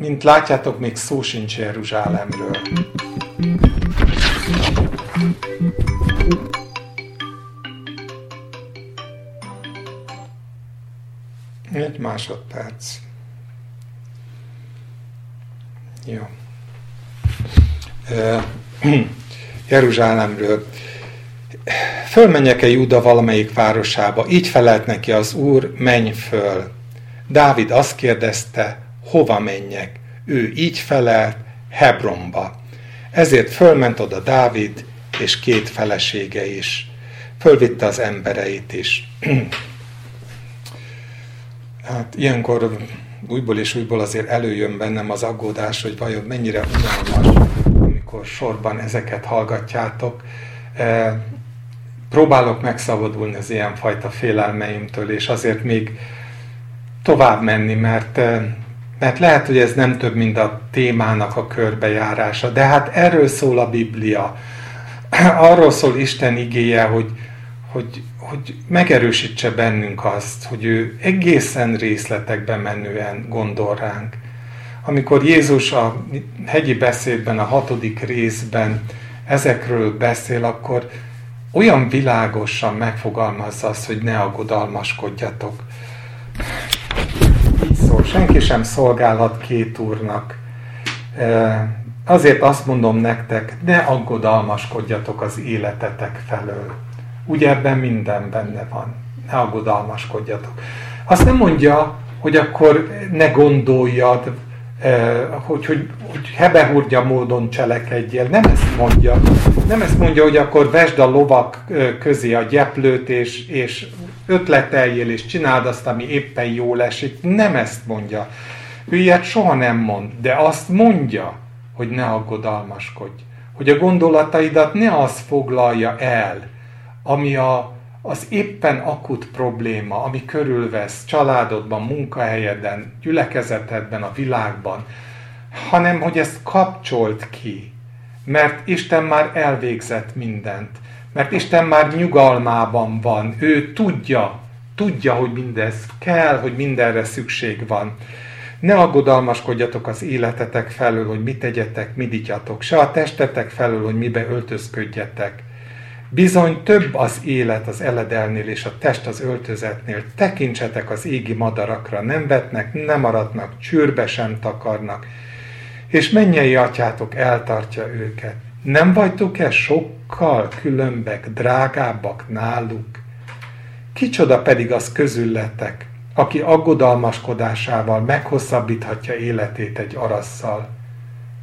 Mint látjátok, még szó sincs Jeruzsálemről. Egy másodperc. Jó. Jeruzsálemről. Fölmenjek-e Júda valamelyik városába? Így felelt neki az Úr, menj föl. Dávid azt kérdezte, hova menjek? Ő így felelt, Hebronba. Ezért fölment oda Dávid, és két felesége is. Fölvitte az embereit is. hát ilyenkor újból és újból azért előjön bennem az aggódás, hogy vajon mennyire unalmas, amikor sorban ezeket hallgatjátok. E, próbálok megszabadulni az ilyenfajta félelmeimtől, és azért még tovább menni, mert, e, mert lehet, hogy ez nem több, mint a témának a körbejárása, de hát erről szól a Biblia. Arról szól Isten igéje, hogy, hogy hogy megerősítse bennünk azt, hogy ő egészen részletekben menően gondol ránk. Amikor Jézus a hegyi beszédben, a hatodik részben ezekről beszél, akkor olyan világosan megfogalmazza azt, hogy ne aggodalmaskodjatok. Így szól, senki sem szolgálhat két úrnak. Azért azt mondom nektek, ne aggodalmaskodjatok az életetek felől Ugye ebben minden benne van. Ne aggodalmaskodjatok. Azt nem mondja, hogy akkor ne gondoljad, hogy, hogy, hogy hebehurgya módon cselekedjél. Nem ezt mondja. Nem ezt mondja, hogy akkor vesd a lovak eh, közé a gyeplőt, és, és ötleteljél, és csináld azt, ami éppen jól esik. Nem ezt mondja. Ő ilyet soha nem mond, de azt mondja, hogy ne aggodalmaskodj. Hogy a gondolataidat ne az foglalja el, ami a, az éppen akut probléma, ami körülvesz családodban, munkahelyeden, gyülekezetedben, a világban, hanem hogy ezt kapcsolt ki, mert Isten már elvégzett mindent, mert Isten már nyugalmában van, ő tudja, tudja, hogy mindez kell, hogy mindenre szükség van. Ne aggodalmaskodjatok az életetek felől, hogy mit tegyetek, mit igyatok, se a testetek felől, hogy mibe öltözködjetek. Bizony több az élet az eledelnél és a test az öltözetnél. Tekintsetek az égi madarakra, nem vetnek, nem aratnak, csűrbe sem takarnak. És mennyei atyátok eltartja őket. Nem vagytok-e sokkal különbek, drágábbak náluk? Kicsoda pedig az közületek, aki aggodalmaskodásával meghosszabbíthatja életét egy arasszal?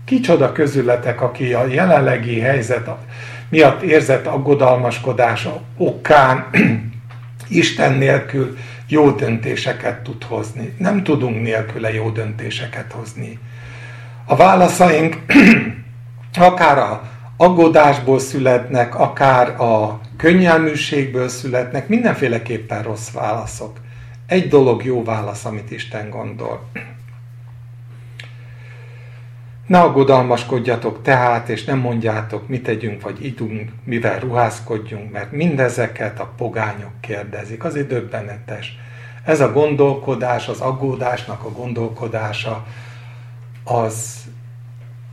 Kicsoda közületek, aki a jelenlegi helyzet miatt érzett aggodalmaskodása okán Isten nélkül jó döntéseket tud hozni. Nem tudunk nélküle jó döntéseket hozni. A válaszaink akár a aggódásból születnek, akár a könnyelműségből születnek, mindenféleképpen rossz válaszok. Egy dolog jó válasz, amit Isten gondol. Ne aggodalmaskodjatok tehát, és nem mondjátok, mit tegyünk vagy idunk, mivel ruházkodjunk, mert mindezeket a pogányok kérdezik. Az döbbenetes. Ez a gondolkodás, az aggódásnak a gondolkodása, az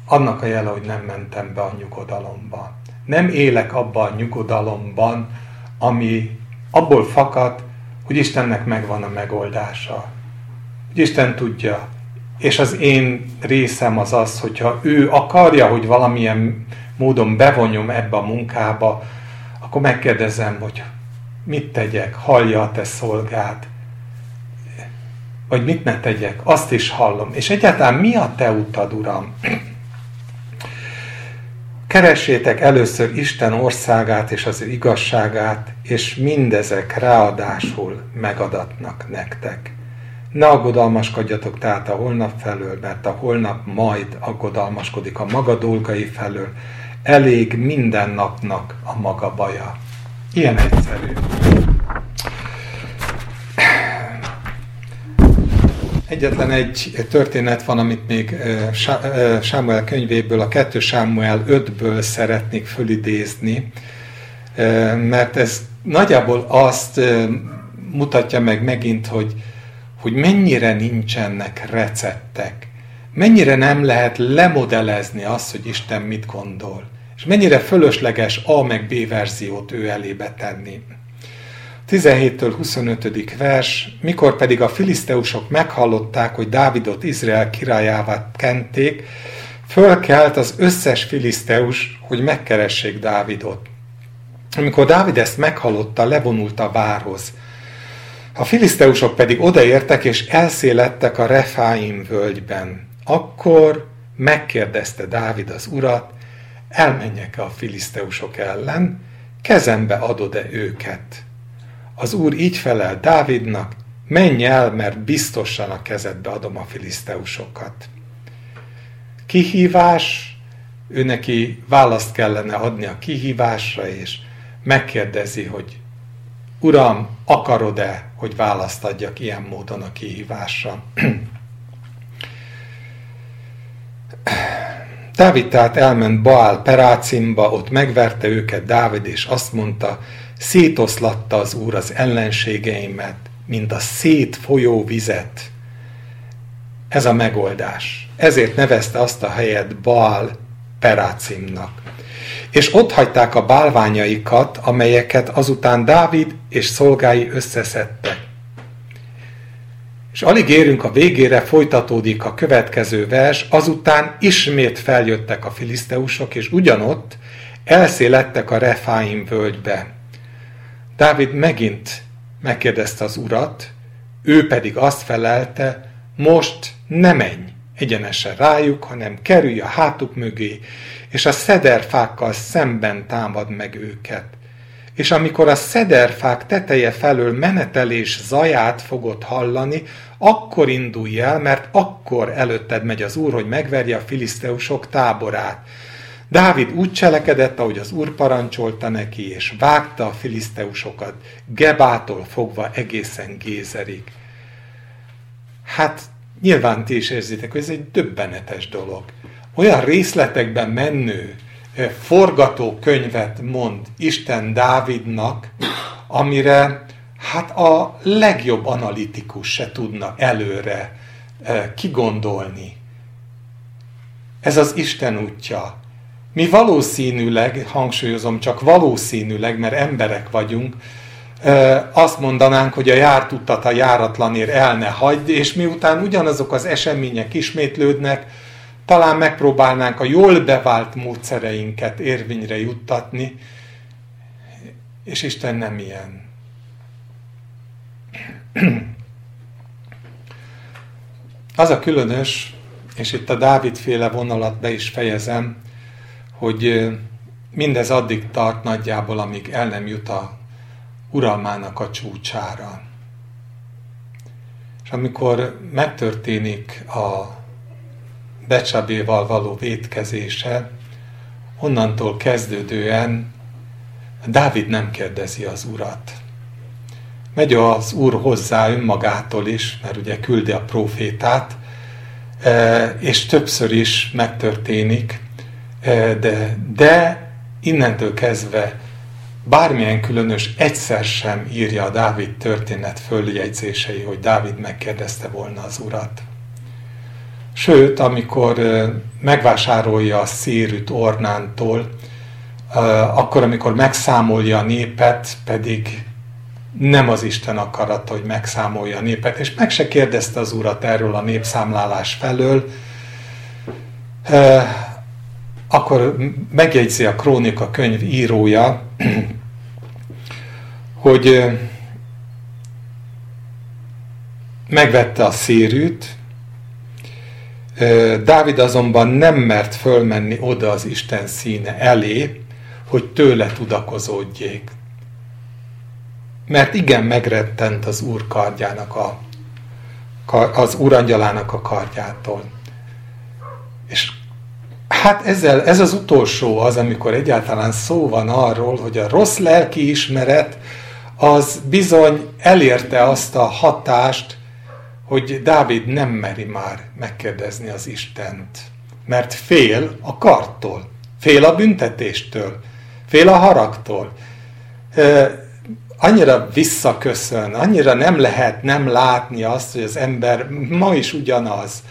annak a jele, hogy nem mentem be a nyugodalomba. Nem élek abban a nyugodalomban, ami abból fakad, hogy Istennek megvan a megoldása. Hogy Isten tudja, és az én részem az az, hogyha ő akarja, hogy valamilyen módon bevonjam ebbe a munkába, akkor megkérdezem, hogy mit tegyek, hallja a te szolgád, vagy mit ne tegyek, azt is hallom. És egyáltalán mi a te utad, Uram? Keressétek először Isten országát és az igazságát, és mindezek ráadásul megadatnak nektek. Ne aggodalmaskodjatok tehát a holnap felől, mert a holnap majd aggodalmaskodik a maga dolgai felől. Elég minden napnak a maga baja. Ilyen egyszerű. Egyetlen egy történet van, amit még Sámuel könyvéből, a 2 Sámuel 5-ből szeretnék fölidézni, mert ez nagyjából azt mutatja meg megint, hogy, hogy mennyire nincsenek receptek, mennyire nem lehet lemodellezni azt, hogy Isten mit gondol, és mennyire fölösleges A meg B verziót ő elébe tenni. 17-től 25. vers, mikor pedig a filiszteusok meghallották, hogy Dávidot Izrael királyává kenték, fölkelt az összes filiszteus, hogy megkeressék Dávidot. Amikor Dávid ezt meghallotta, levonult a várhoz. A filiszteusok pedig odaértek és elszélettek a Refáim völgyben. Akkor megkérdezte Dávid az urat, elmenjek-e a filiszteusok ellen, kezembe adod-e őket? Az úr így felel Dávidnak, menj el, mert biztosan a kezedbe adom a filiszteusokat. Kihívás, ő neki választ kellene adni a kihívásra, és megkérdezi, hogy Uram, akarod-e, hogy választ adjak ilyen módon a kihívásra? Dávid tehát elment Baál Perácimba, ott megverte őket Dávid, és azt mondta, szétoszlatta az Úr az ellenségeimet, mint a szét folyó vizet. Ez a megoldás. Ezért nevezte azt a helyet Baal Perácimnak. És ott hagyták a bálványaikat, amelyeket azután Dávid és szolgái összeszedtek. És alig érünk a végére, folytatódik a következő vers, azután ismét feljöttek a filiszteusok, és ugyanott elszélettek a Refáim völgybe. Dávid megint megkérdezte az urat, ő pedig azt felelte, most ne menj egyenesen rájuk, hanem kerülj a hátuk mögé, és a szederfákkal szemben támad meg őket. És amikor a szederfák teteje felől menetelés zaját fogod hallani, akkor indulj el, mert akkor előtted megy az Úr, hogy megverje a filiszteusok táborát. Dávid úgy cselekedett, ahogy az úr parancsolta neki, és vágta a filiszteusokat, Gebától fogva egészen Gézerig. Hát nyilván ti is érzitek, hogy ez egy döbbenetes dolog. Olyan részletekben menő forgatókönyvet mond Isten Dávidnak, amire hát a legjobb analitikus se tudna előre kigondolni. Ez az Isten útja. Mi valószínűleg, hangsúlyozom csak valószínűleg, mert emberek vagyunk, azt mondanánk, hogy a járt utat a járatlanért el ne hagyd, és miután ugyanazok az események ismétlődnek, talán megpróbálnánk a jól bevált módszereinket érvényre juttatni, és Isten nem ilyen. Az a különös, és itt a Dávid féle vonalat be is fejezem, hogy mindez addig tart nagyjából, amíg el nem jut a uralmának a csúcsára. És amikor megtörténik a Becsabéval való vétkezése, onnantól kezdődően Dávid nem kérdezi az urat. Megy az úr hozzá önmagától is, mert ugye küldi a profétát, és többször is megtörténik, de, de innentől kezdve bármilyen különös egyszer sem írja a Dávid történet följegyzései, hogy Dávid megkérdezte volna az urat. Sőt, amikor megvásárolja a szérűt Ornántól, akkor, amikor megszámolja a népet, pedig nem az Isten akarata, hogy megszámolja a népet, és meg se kérdezte az urat erről a népszámlálás felől. Akkor megjegyzi a Krónika könyv írója, hogy megvette a szérűt, Dávid azonban nem mert fölmenni oda az Isten színe elé, hogy tőle tudakozódjék. Mert igen megrettent az Úr kardjának a, az Úrangyalának a kardjától. És hát ezzel, ez az utolsó az, amikor egyáltalán szó van arról, hogy a rossz lelki ismeret az bizony elérte azt a hatást, hogy Dávid nem meri már megkérdezni az Istent, mert fél a karttól, fél a büntetéstől, fél a haragtól. Annyira visszaköszön, annyira nem lehet nem látni azt, hogy az ember ma is ugyanaz,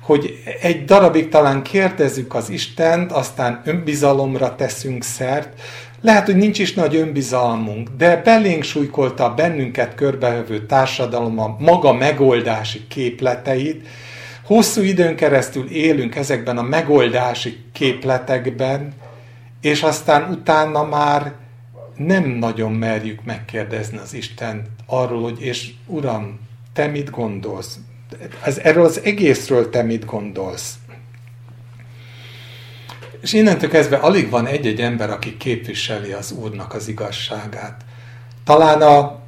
hogy egy darabig talán kérdezzük az Istent, aztán önbizalomra teszünk szert, lehet, hogy nincs is nagy önbizalmunk, de belénk súlykolta a bennünket körbevevő társadalom a maga megoldási képleteit. Hosszú időn keresztül élünk ezekben a megoldási képletekben, és aztán utána már nem nagyon merjük megkérdezni az Isten arról, hogy és Uram, te mit gondolsz? Ez, erről az egészről te mit gondolsz? És innentől kezdve alig van egy-egy ember, aki képviseli az Úrnak az igazságát. Talán a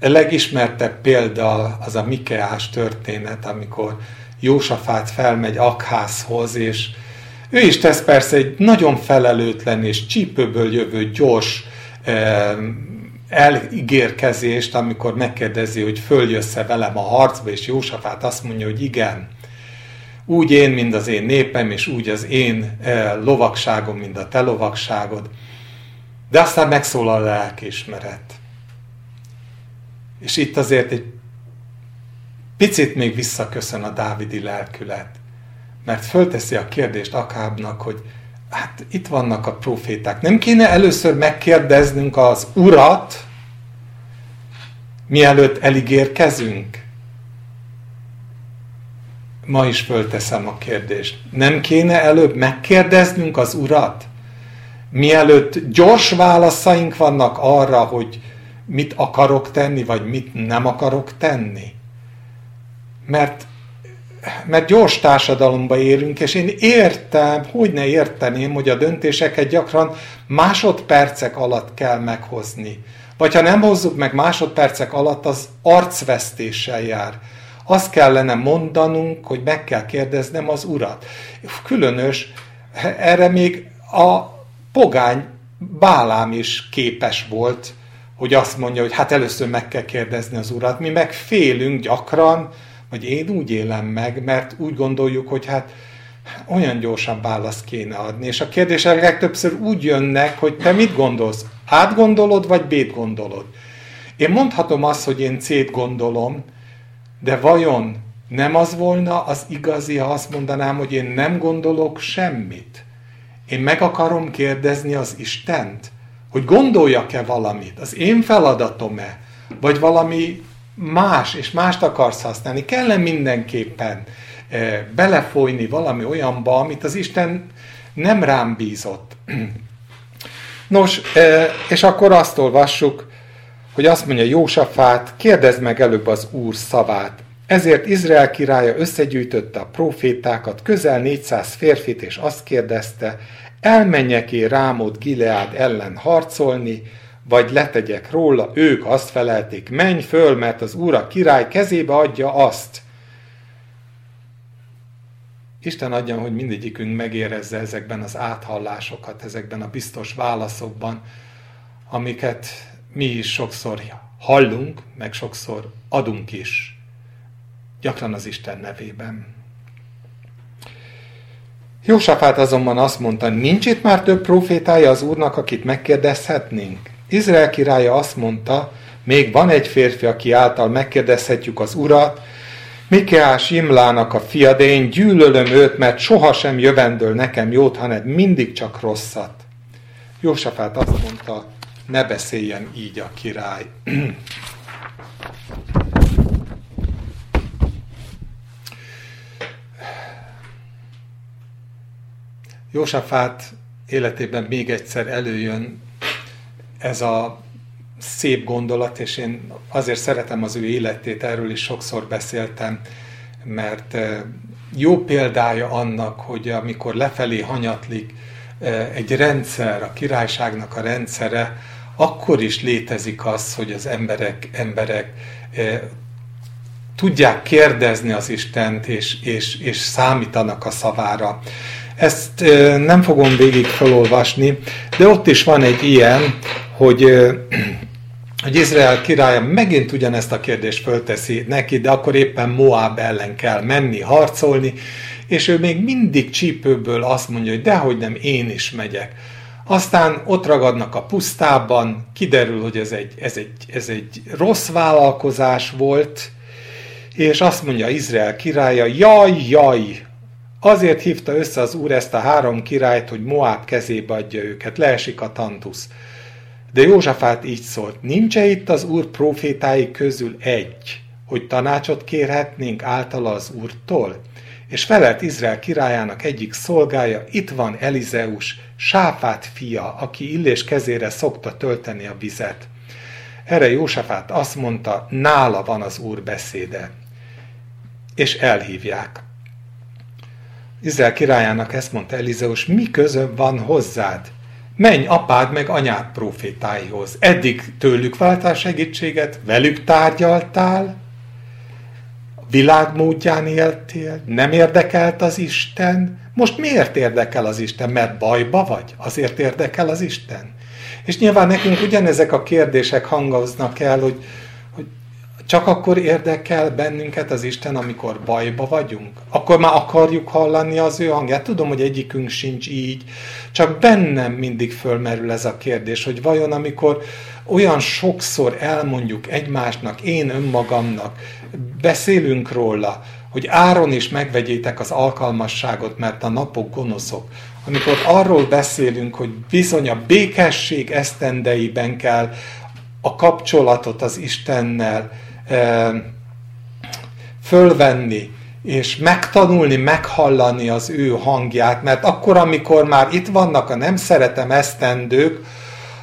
legismertebb példa az a Mikeás történet, amikor Jósafát felmegy Akházhoz, és ő is tesz persze egy nagyon felelőtlen és csípőből jövő gyors eligérkezést, amikor megkérdezi, hogy följössze velem a harcba, és Jósafát azt mondja, hogy igen úgy én, mint az én népem, és úgy az én eh, lovagságom, mint a te lovagságod. De aztán megszólal a lelkiismeret. És itt azért egy picit még visszaköszön a dávidi lelkület. Mert fölteszi a kérdést Akábnak, hogy hát itt vannak a proféták. Nem kéne először megkérdeznünk az urat, mielőtt eligérkezünk? Ma is fölteszem a kérdést. Nem kéne előbb megkérdeznünk az Urat? Mielőtt gyors válaszaink vannak arra, hogy mit akarok tenni, vagy mit nem akarok tenni. Mert, mert gyors társadalomba élünk, és én értem, hogy ne érteném, hogy a döntéseket gyakran másodpercek alatt kell meghozni. Vagy ha nem hozzuk meg másodpercek alatt, az arcvesztéssel jár azt kellene mondanunk, hogy meg kell kérdeznem az urat. Különös, erre még a pogány Bálám is képes volt, hogy azt mondja, hogy hát először meg kell kérdezni az urat. Mi meg félünk gyakran, vagy én úgy élem meg, mert úgy gondoljuk, hogy hát olyan gyorsan választ kéne adni. És a kérdések legtöbbször úgy jönnek, hogy te mit gondolsz? Átgondolod, vagy B-t gondolod? Én mondhatom azt, hogy én C-t gondolom, de vajon nem az volna az igazi, ha azt mondanám, hogy én nem gondolok semmit? Én meg akarom kérdezni az Istent, hogy gondoljak-e valamit? Az én feladatom-e? Vagy valami más, és mást akarsz használni? Kell-e mindenképpen e, belefolyni valami olyanba, amit az Isten nem rám bízott? Nos, e, és akkor azt olvassuk, hogy azt mondja Jósafát, kérdezd meg előbb az Úr szavát. Ezért Izrael királya összegyűjtötte a profétákat, közel 400 férfit, és azt kérdezte, elmenjek-é Rámot Gileád ellen harcolni, vagy letegyek róla, ők azt felelték, menj föl, mert az Úr a király kezébe adja azt. Isten adja, hogy mindegyikünk megérezze ezekben az áthallásokat, ezekben a biztos válaszokban, amiket mi is sokszor hallunk, meg sokszor adunk is. Gyakran az Isten nevében. Jósafát azonban azt mondta, nincs itt már több profétája az Úrnak, akit megkérdezhetnénk? Izrael királya azt mondta, még van egy férfi, aki által megkérdezhetjük az Urat, Mikeás Imlának a fia, de én gyűlölöm őt, mert sohasem jövendől nekem jót, hanem mindig csak rosszat. Jósafát azt mondta, ne beszéljen így a király. Jósafát életében még egyszer előjön ez a szép gondolat, és én azért szeretem az ő életét, erről is sokszor beszéltem, mert eh, jó példája annak, hogy amikor lefelé hanyatlik eh, egy rendszer, a királyságnak a rendszere, akkor is létezik az, hogy az emberek, emberek eh, tudják kérdezni az Istent, és, és, és számítanak a szavára. Ezt nem fogom végig felolvasni, de ott is van egy ilyen, hogy, hogy Izrael királya megint ugyanezt a kérdést fölteszi neki, de akkor éppen Moab ellen kell menni, harcolni, és ő még mindig csípőből azt mondja, hogy dehogy nem, én is megyek. Aztán ott ragadnak a pusztában, kiderül, hogy ez egy, ez egy, ez egy rossz vállalkozás volt, és azt mondja Izrael királya, jaj, jaj, Azért hívta össze az úr ezt a három királyt, hogy Moab kezébe adja őket, leesik a tantusz. De Józsafát így szólt, nincs-e itt az úr profétái közül egy, hogy tanácsot kérhetnénk általa az úrtól? És felelt Izrael királyának egyik szolgája, itt van Elizeus, Sáfát fia, aki illés kezére szokta tölteni a vizet. Erre Jósafát azt mondta, nála van az úr beszéde. És elhívják. Izrael királyának ezt mondta Elizeus, mi közöbb van hozzád? Menj apád meg anyád profétáihoz. Eddig tőlük váltál segítséget, velük tárgyaltál, világ éltél, nem érdekelt az Isten. Most miért érdekel az Isten? Mert bajba vagy? Azért érdekel az Isten? És nyilván nekünk ugyanezek a kérdések hangoznak el, hogy csak akkor érdekel bennünket az Isten, amikor bajba vagyunk? Akkor már akarjuk hallani az ő hangját? Tudom, hogy egyikünk sincs így, csak bennem mindig fölmerül ez a kérdés, hogy vajon amikor olyan sokszor elmondjuk egymásnak, én önmagamnak, beszélünk róla, hogy áron is megvegyétek az alkalmasságot, mert a napok gonoszok. Amikor arról beszélünk, hogy bizony a békesség esztendeiben kell a kapcsolatot az Istennel fölvenni, és megtanulni, meghallani az ő hangját, mert akkor, amikor már itt vannak a nem szeretem esztendők,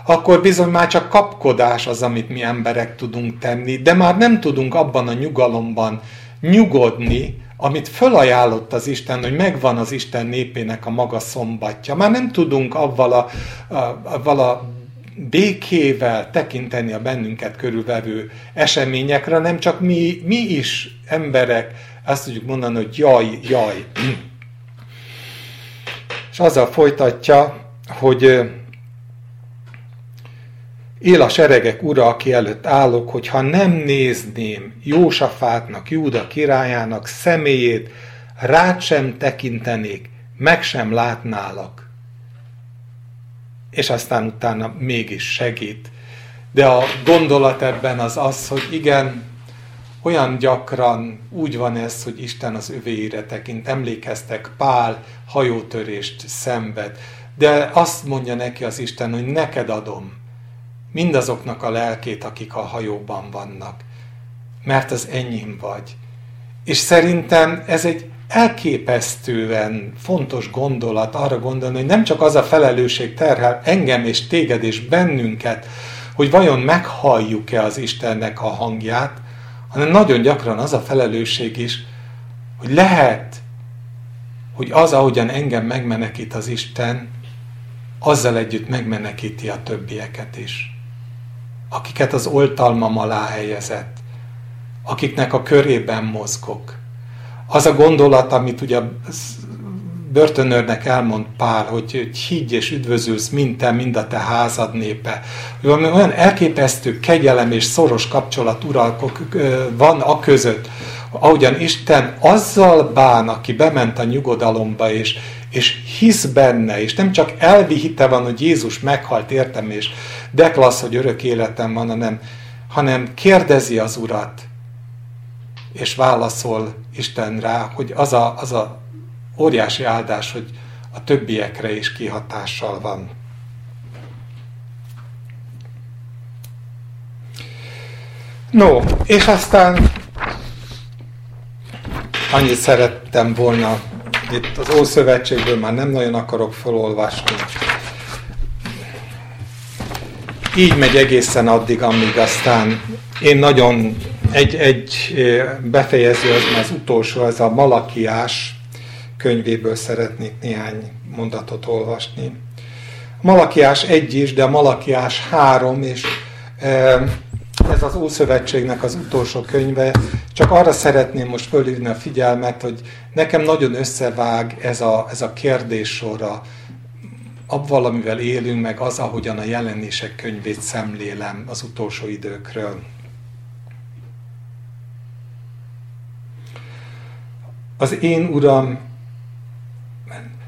akkor bizony már csak kapkodás az, amit mi emberek tudunk tenni, de már nem tudunk abban a nyugalomban nyugodni, amit fölajánlott az Isten, hogy megvan az Isten népének a maga szombatja. Már nem tudunk avval a, a, avval a békével tekinteni a bennünket körülvevő eseményekre, nem csak mi, mi is emberek azt tudjuk mondani, hogy jaj, jaj. És azzal folytatja, hogy él a seregek ura, aki előtt állok, hogy ha nem nézném Jósafátnak, Júda királyának személyét, rád sem tekintenék, meg sem látnálak és aztán utána mégis segít. De a gondolat ebben az az, hogy igen, olyan gyakran úgy van ez, hogy Isten az övéire tekint. Emlékeztek, Pál hajótörést szenved, de azt mondja neki az Isten, hogy neked adom mindazoknak a lelkét, akik a hajóban vannak, mert az enyém vagy. És szerintem ez egy elképesztően fontos gondolat arra gondolni, hogy nem csak az a felelősség terhel engem és téged és bennünket, hogy vajon meghalljuk-e az Istennek a hangját, hanem nagyon gyakran az a felelősség is, hogy lehet, hogy az, ahogyan engem megmenekít az Isten, azzal együtt megmenekíti a többieket is. Akiket az oltalmam alá helyezett, akiknek a körében mozgok, az a gondolat, amit ugye börtönőrnek elmond Pál, hogy, hogy higgy és üdvözülsz mind te, mind a te házad népe. Olyan elképesztő kegyelem és szoros kapcsolat uralkok van a között, ahogyan Isten azzal bán, aki bement a nyugodalomba, és, és hisz benne, és nem csak elvi van, hogy Jézus meghalt értem, és deklasz, hogy örök életem van, hanem, hanem kérdezi az Urat, és válaszol Isten rá, hogy az a, az a óriási áldás, hogy a többiekre is kihatással van. No, és aztán annyit szerettem volna, itt az Ószövetségből már nem nagyon akarok felolvasni. Így megy egészen addig, amíg aztán én nagyon egy, egy befejező, az az utolsó, ez a Malakiás könyvéből szeretnék néhány mondatot olvasni. Malakiás egy is, de a Malakiás három, és ez az Ószövetségnek az utolsó könyve. Csak arra szeretném most fölhívni a figyelmet, hogy nekem nagyon összevág ez a, ez a kérdéssora, abban, amivel élünk, meg az, ahogyan a jelenések könyvét szemlélem az utolsó időkről. Az én uram,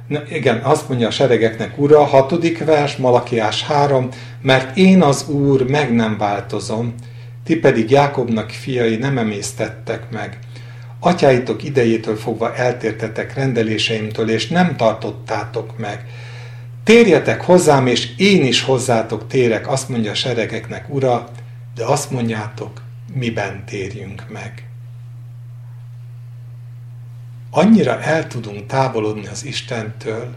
na igen, azt mondja a seregeknek ura, hatodik vers, Malakiás 3, mert én az Úr meg nem változom, ti pedig Jákobnak fiai nem emésztettek meg. Atyáitok idejétől fogva eltértetek rendeléseimtől, és nem tartottátok meg. Térjetek hozzám, és én is hozzátok térek, azt mondja a seregeknek, ura, de azt mondjátok, miben térjünk meg. Annyira el tudunk távolodni az Istentől,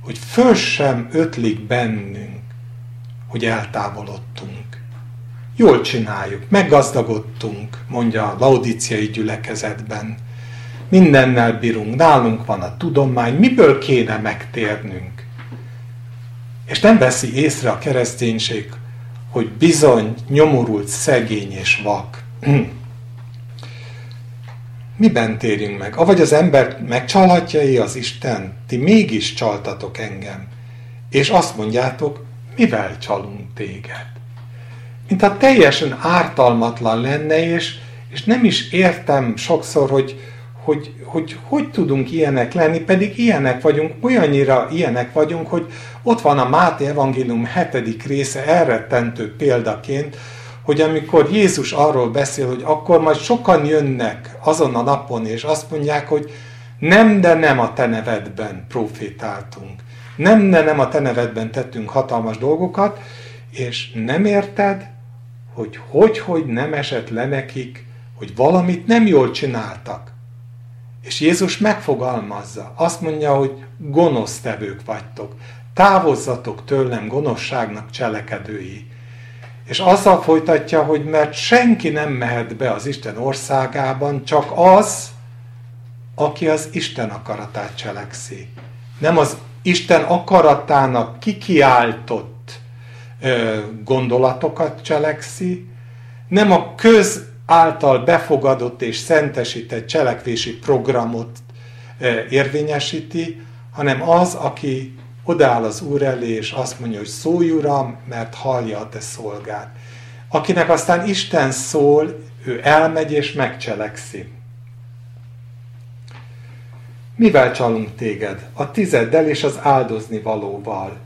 hogy föl sem ötlik bennünk, hogy eltávolodtunk. Jól csináljuk, meggazdagodtunk, mondja a laudiciai gyülekezetben. Mindennel bírunk, nálunk van a tudomány, miből kéne megtérnünk? És nem veszi észre a kereszténység, hogy bizony nyomorult, szegény és vak. Miben térjünk meg? Avagy az ember megcsalhatja az Isten? Ti mégis csaltatok engem. És azt mondjátok, mivel csalunk téged? Mintha teljesen ártalmatlan lenne, és, és nem is értem sokszor, hogy, hogy, hogy hogy tudunk ilyenek lenni, pedig ilyenek vagyunk, olyannyira ilyenek vagyunk, hogy ott van a Máté Evangélium hetedik része elrettentő példaként, hogy amikor Jézus arról beszél, hogy akkor majd sokan jönnek azon a napon, és azt mondják, hogy nem, de nem a te nevedben profétáltunk. Nem, de nem a te nevedben tettünk hatalmas dolgokat, és nem érted, hogy hogy, hogy nem esett le nekik, hogy valamit nem jól csináltak. És Jézus megfogalmazza, azt mondja, hogy gonosztevők vagytok, távozzatok tőlem gonoszságnak cselekedői. És azzal folytatja, hogy mert senki nem mehet be az Isten országában, csak az, aki az Isten akaratát cselekszi. Nem az Isten akaratának kikiáltott ö, gondolatokat cselekszi, nem a köz által befogadott és szentesített cselekvési programot ö, érvényesíti, hanem az, aki odáll az Úr elé, és azt mondja, hogy szólj Uram, mert hallja a te szolgád. Akinek aztán Isten szól, ő elmegy és megcselekszi. Mivel csalunk téged? A tizeddel és az áldozni valóval.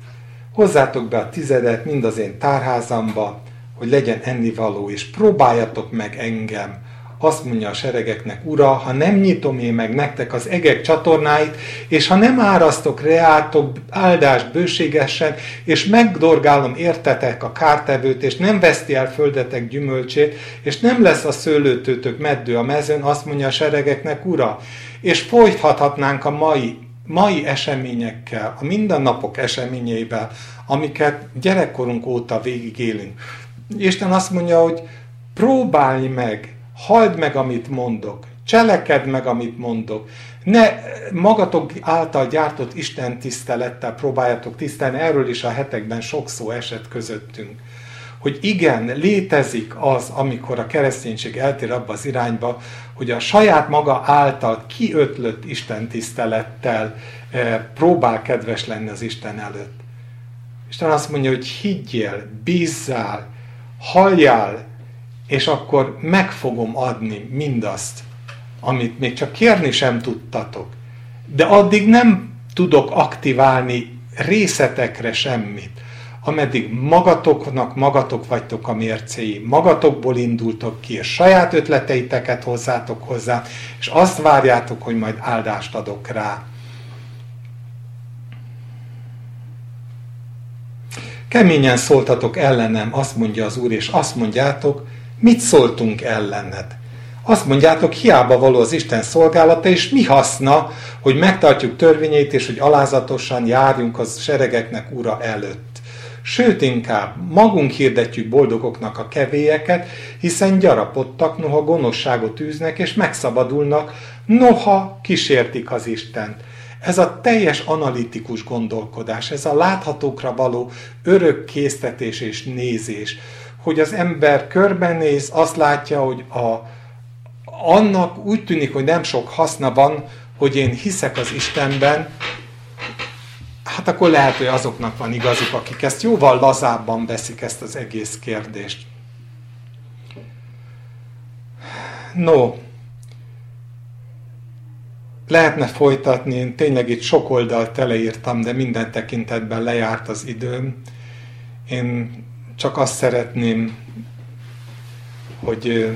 Hozzátok be a tizedet mind az én tárházamba, hogy legyen ennivaló, és próbáljatok meg engem, azt mondja a seregeknek, Ura, ha nem nyitom én meg nektek az egek csatornáit, és ha nem árasztok reátok áldást bőségesen, és megdorgálom értetek a kártevőt, és nem veszti el földetek gyümölcsét, és nem lesz a szőlőtőtök meddő a mezőn, azt mondja a seregeknek, Ura, és folytathatnánk a mai, mai eseményekkel, a mindennapok eseményeivel, amiket gyerekkorunk óta végigélünk. Isten azt mondja, hogy próbálj meg halld meg, amit mondok, cselekedd meg, amit mondok. Ne magatok által gyártott Isten tisztelettel próbáljatok tisztelni, erről is a hetekben sok szó esett közöttünk. Hogy igen, létezik az, amikor a kereszténység eltér abba az irányba, hogy a saját maga által kiötlött Isten tisztelettel eh, próbál kedves lenni az Isten előtt. Isten azt mondja, hogy higgyél, bízzál, halljál, és akkor meg fogom adni mindazt, amit még csak kérni sem tudtatok. De addig nem tudok aktiválni részletekre semmit, ameddig magatoknak magatok vagytok a mércéi, magatokból indultok ki, és saját ötleteiteket hozzátok hozzá, és azt várjátok, hogy majd áldást adok rá. Keményen szóltatok ellenem, azt mondja az Úr, és azt mondjátok, Mit szóltunk ellened? Azt mondjátok, hiába való az Isten szolgálata, és mi haszna, hogy megtartjuk törvényeit, és hogy alázatosan járjunk az seregeknek ura előtt. Sőt, inkább magunk hirdetjük boldogoknak a kevélyeket, hiszen gyarapodtak, noha gonoszságot űznek, és megszabadulnak, noha kísértik az Istent. Ez a teljes analitikus gondolkodás, ez a láthatókra való örök késztetés és nézés, hogy az ember körbenéz, azt látja, hogy a, annak úgy tűnik, hogy nem sok haszna van, hogy én hiszek az Istenben, hát akkor lehet, hogy azoknak van igazuk, akik ezt jóval lazábban veszik ezt az egész kérdést. No, lehetne folytatni, én tényleg itt sok oldalt teleírtam, de minden tekintetben lejárt az időm. Én csak azt szeretném, hogy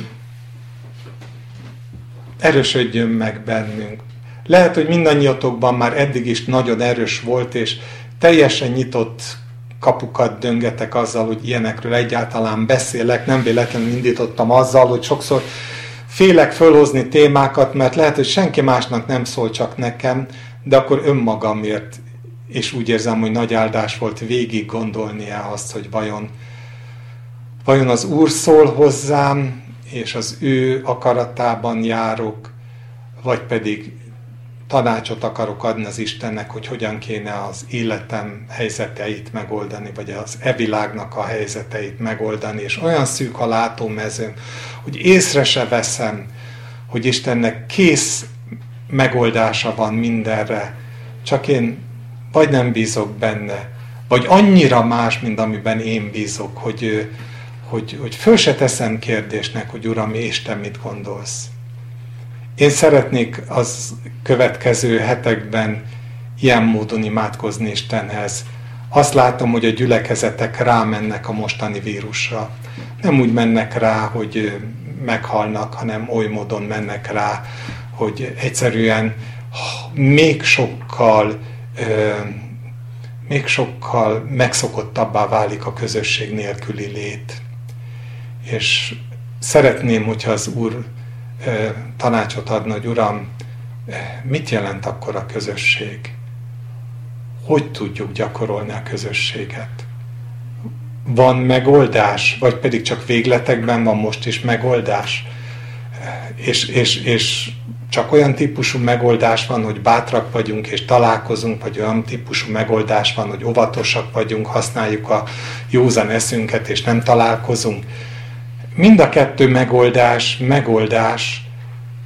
erősödjön meg bennünk. Lehet, hogy mindannyiatokban már eddig is nagyon erős volt, és teljesen nyitott kapukat döngetek azzal, hogy ilyenekről egyáltalán beszélek. Nem véletlenül indítottam azzal, hogy sokszor félek fölhozni témákat, mert lehet, hogy senki másnak nem szól, csak nekem, de akkor önmagamért, és úgy érzem, hogy nagy áldás volt végig gondolni -e azt, hogy vajon, vajon az Úr szól hozzám, és az ő akaratában járok, vagy pedig tanácsot akarok adni az Istennek, hogy hogyan kéne az életem helyzeteit megoldani, vagy az evilágnak a helyzeteit megoldani, és olyan szűk a látómezőm, hogy észre se veszem, hogy Istennek kész megoldása van mindenre, csak én vagy nem bízok benne, vagy annyira más, mint amiben én bízok, hogy, hogy, hogy föl se teszem kérdésnek, hogy Uram, Isten mit gondolsz. Én szeretnék az következő hetekben ilyen módon imádkozni Istenhez. Azt látom, hogy a gyülekezetek rámennek a mostani vírusra. Nem úgy mennek rá, hogy meghalnak, hanem oly módon mennek rá, hogy egyszerűen még sokkal még sokkal megszokottabbá válik a közösség nélküli lét. És szeretném, hogyha az Úr tanácsot adna, hogy Uram, mit jelent akkor a közösség? Hogy tudjuk gyakorolni a közösséget? Van megoldás, vagy pedig csak végletekben van most is megoldás? És, és, és csak olyan típusú megoldás van, hogy bátrak vagyunk és találkozunk, vagy olyan típusú megoldás van, hogy óvatosak vagyunk, használjuk a józan eszünket és nem találkozunk. Mind a kettő megoldás, megoldás,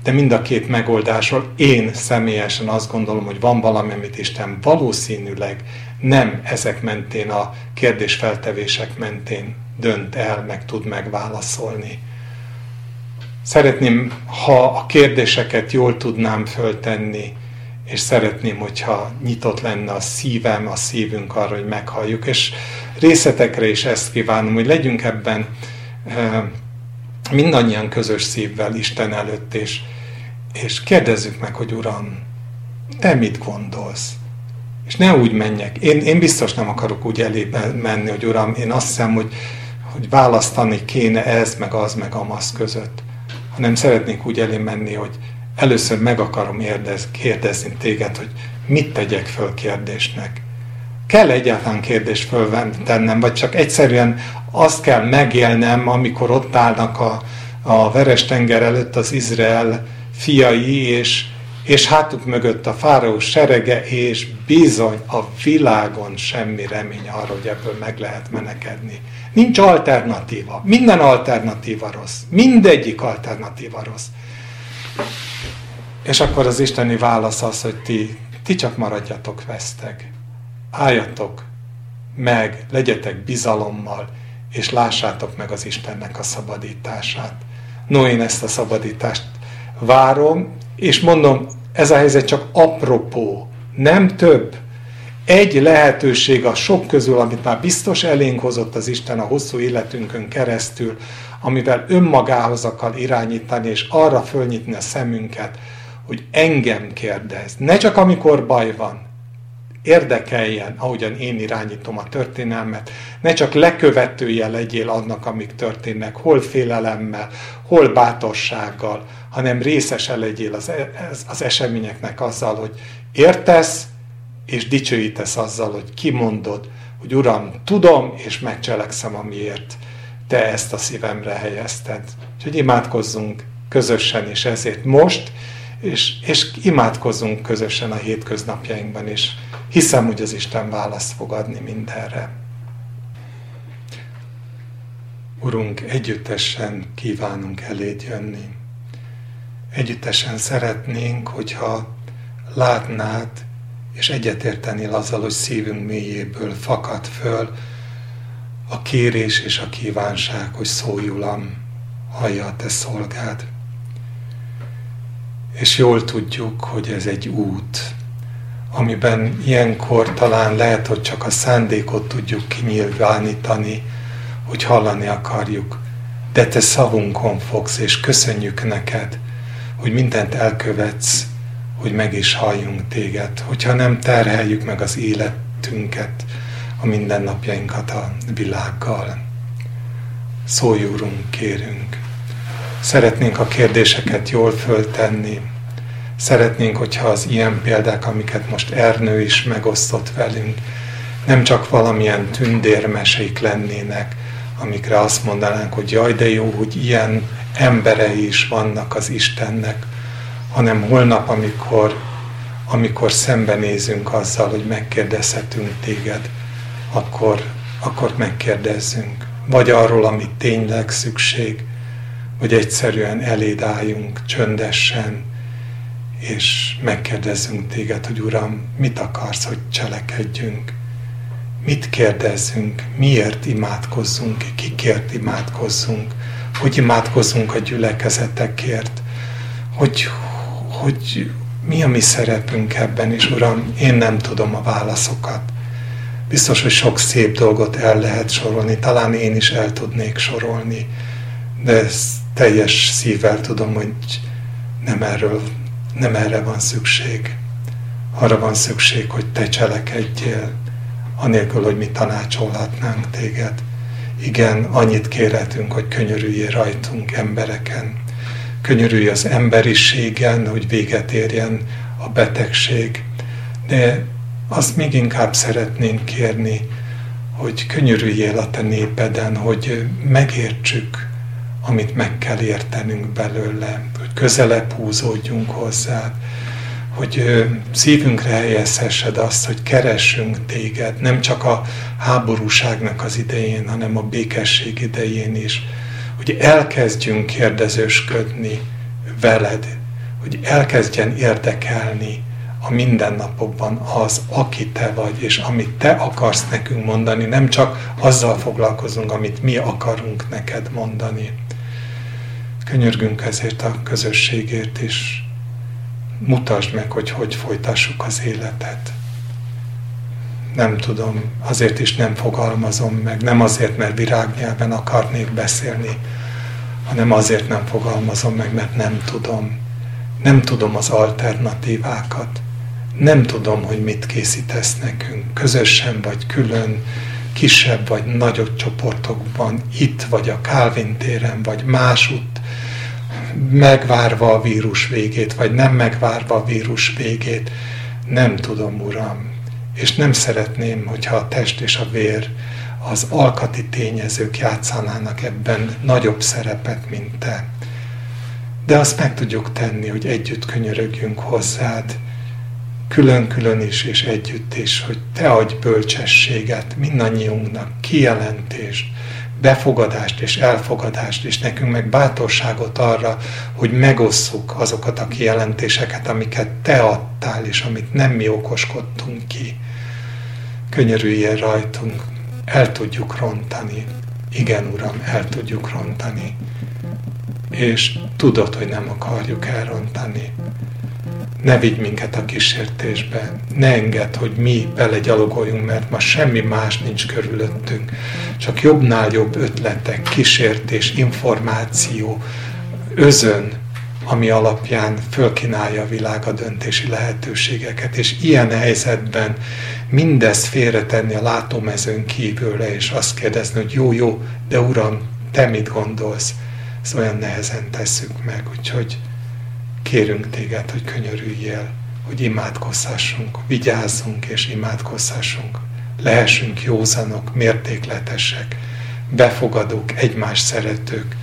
de mind a két megoldásról én személyesen azt gondolom, hogy van valami, amit Isten valószínűleg nem ezek mentén, a kérdésfeltevések mentén dönt el, meg tud megválaszolni. Szeretném, ha a kérdéseket jól tudnám föltenni, és szeretném, hogyha nyitott lenne a szívem, a szívünk arra, hogy meghalljuk, és részletekre is ezt kívánom, hogy legyünk ebben mindannyian közös szívvel Isten előtt, és, és kérdezzük meg, hogy Uram, te mit gondolsz? És ne úgy menjek. Én, én biztos nem akarok úgy elébe menni, hogy Uram, én azt hiszem, hogy, hogy választani kéne ez, meg az, meg amaz között. Hanem szeretnék úgy elé menni, hogy először meg akarom érdez, kérdezni téged, hogy mit tegyek föl kérdésnek kell egyáltalán kérdést föltennem, vagy csak egyszerűen azt kell megélnem, amikor ott állnak a, a veres tenger előtt az Izrael fiai, és, és hátuk mögött a fáraó serege, és bizony a világon semmi remény arra, hogy ebből meg lehet menekedni. Nincs alternatíva. Minden alternatíva rossz. Mindegyik alternatíva rossz. És akkor az isteni válasz az, hogy ti, ti csak maradjatok veszteg álljatok meg, legyetek bizalommal, és lássátok meg az Istennek a szabadítását. No, én ezt a szabadítást várom, és mondom, ez a helyzet csak apropó, nem több. Egy lehetőség a sok közül, amit már biztos elénk hozott az Isten a hosszú életünkön keresztül, amivel önmagához akar irányítani, és arra fölnyitni a szemünket, hogy engem kérdez. Ne csak amikor baj van, érdekeljen, ahogyan én irányítom a történelmet, ne csak lekövetője legyél annak, amik történnek, hol félelemmel, hol bátorsággal, hanem részese legyél az, e, az eseményeknek azzal, hogy értesz, és dicsőítesz azzal, hogy kimondod, hogy Uram, tudom, és megcselekszem, amiért Te ezt a szívemre helyezted. Úgyhogy imádkozzunk közösen, és ezért most, és, és imádkozzunk közösen a hétköznapjainkban, és hiszem, hogy az Isten választ fog adni mindenre. Urunk, együttesen kívánunk eléd jönni. Együttesen szeretnénk, hogyha látnád, és egyetértenél azzal, hogy szívünk mélyéből fakad föl a kérés és a kívánság, hogy szólj, Uram, hallja a te szolgád. És jól tudjuk, hogy ez egy út, amiben ilyenkor talán lehet, hogy csak a szándékot tudjuk kinyilvánítani, hogy hallani akarjuk, de te szavunkon fogsz, és köszönjük neked, hogy mindent elkövetsz, hogy meg is halljunk téged, hogyha nem terheljük meg az életünket, a mindennapjainkat a világgal. Szólj, Úrunk, kérünk! Szeretnénk a kérdéseket jól föltenni, Szeretnénk, hogyha az ilyen példák, amiket most Ernő is megosztott velünk, nem csak valamilyen tündérmesék lennének, amikre azt mondanánk, hogy jaj, de jó, hogy ilyen emberei is vannak az Istennek, hanem holnap, amikor, amikor szembenézünk azzal, hogy megkérdezhetünk téged, akkor, akkor megkérdezzünk. Vagy arról, amit tényleg szükség, vagy egyszerűen eléd álljunk csöndesen, és megkérdezzünk téged, hogy Uram, mit akarsz, hogy cselekedjünk? Mit kérdezzünk? Miért imádkozzunk? Kikért imádkozzunk? Hogy imádkozzunk a gyülekezetekért? Hogy, hogy mi a mi szerepünk ebben, és Uram, én nem tudom a válaszokat. Biztos, hogy sok szép dolgot el lehet sorolni, talán én is el tudnék sorolni, de ezt teljes szívvel tudom, hogy nem erről nem erre van szükség. Arra van szükség, hogy te cselekedjél, anélkül, hogy mi tanácsolhatnánk téged. Igen, annyit kérhetünk, hogy könyörüljél rajtunk embereken. Könyörülj az emberiségen, hogy véget érjen a betegség. De azt még inkább szeretnénk kérni, hogy könyörüljél a te népeden, hogy megértsük, amit meg kell értenünk belőle, hogy közelebb húzódjunk hozzád, hogy szívünkre helyezhessed azt, hogy keressünk téged, nem csak a háborúságnak az idején, hanem a békesség idején is, hogy elkezdjünk kérdezősködni veled, hogy elkezdjen érdekelni a mindennapokban az, aki te vagy, és amit te akarsz nekünk mondani, nem csak azzal foglalkozunk, amit mi akarunk neked mondani. Könyörgünk ezért a közösségért is. Mutasd meg, hogy hogy folytassuk az életet. Nem tudom, azért is nem fogalmazom meg, nem azért, mert virágnyelven akarnék beszélni, hanem azért nem fogalmazom meg, mert nem tudom. Nem tudom az alternatívákat. Nem tudom, hogy mit készítesz nekünk, közösen vagy külön, kisebb vagy nagyobb csoportokban, itt vagy a Kálvin téren, vagy másutt, megvárva a vírus végét, vagy nem megvárva a vírus végét, nem tudom, Uram. És nem szeretném, hogyha a test és a vér, az alkati tényezők játszanának ebben nagyobb szerepet, mint Te. De azt meg tudjuk tenni, hogy együtt könyörögjünk hozzád, külön-külön is és együtt is, hogy Te adj bölcsességet mindannyiunknak, kijelentést, befogadást és elfogadást, és nekünk meg bátorságot arra, hogy megosszuk azokat a kijelentéseket, amiket Te adtál, és amit nem mi okoskodtunk ki. Könyörüljél rajtunk, el tudjuk rontani. Igen, Uram, el tudjuk rontani. És tudod, hogy nem akarjuk elrontani ne vigy minket a kísértésbe, ne engedd, hogy mi belegyalogoljunk, mert ma semmi más nincs körülöttünk. Csak jobbnál jobb ötletek, kísértés, információ, özön, ami alapján fölkínálja a világ a döntési lehetőségeket. És ilyen helyzetben mindezt félretenni a látómezőn kívülre, és azt kérdezni, hogy jó, jó, de Uram, Te mit gondolsz? Ezt olyan nehezen tesszük meg, úgyhogy kérünk Téged, hogy könyörüljél, hogy imádkozhassunk, vigyázzunk és imádkozhassunk. Lehessünk józanok, mértékletesek, befogadók, egymás szeretők,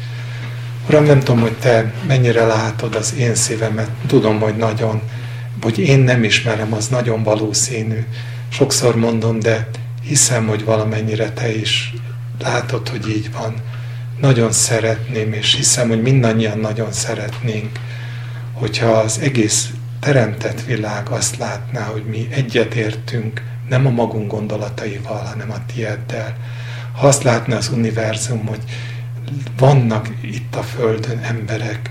Uram, nem tudom, hogy Te mennyire látod az én szívemet. Tudom, hogy nagyon, hogy én nem ismerem, az nagyon valószínű. Sokszor mondom, de hiszem, hogy valamennyire Te is látod, hogy így van. Nagyon szeretném, és hiszem, hogy mindannyian nagyon szeretnénk, hogyha az egész teremtett világ azt látná, hogy mi egyetértünk, nem a magunk gondolataival, hanem a tieddel. Ha azt látná az univerzum, hogy vannak itt a Földön emberek,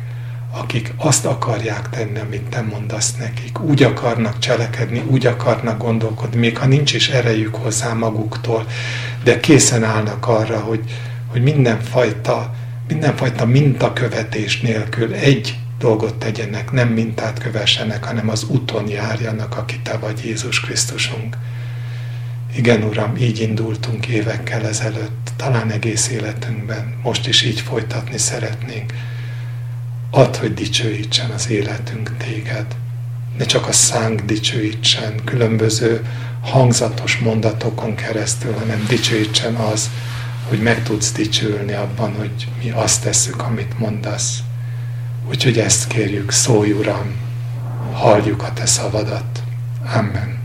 akik azt akarják tenni, amit te mondasz nekik. Úgy akarnak cselekedni, úgy akarnak gondolkodni, még ha nincs is erejük hozzá maguktól, de készen állnak arra, hogy, hogy mindenfajta, mindenfajta mintakövetés nélkül egy dolgot tegyenek, nem mintát kövessenek, hanem az úton járjanak, aki te vagy Jézus Krisztusunk. Igen, Uram, így indultunk évekkel ezelőtt, talán egész életünkben, most is így folytatni szeretnénk. Add, hogy dicsőítsen az életünk téged. Ne csak a szánk dicsőítsen különböző hangzatos mondatokon keresztül, hanem dicsőítsen az, hogy meg tudsz dicsülni abban, hogy mi azt tesszük, amit mondasz. Úgyhogy ezt kérjük, szólj Uram, halljuk a Te szavadat. Amen.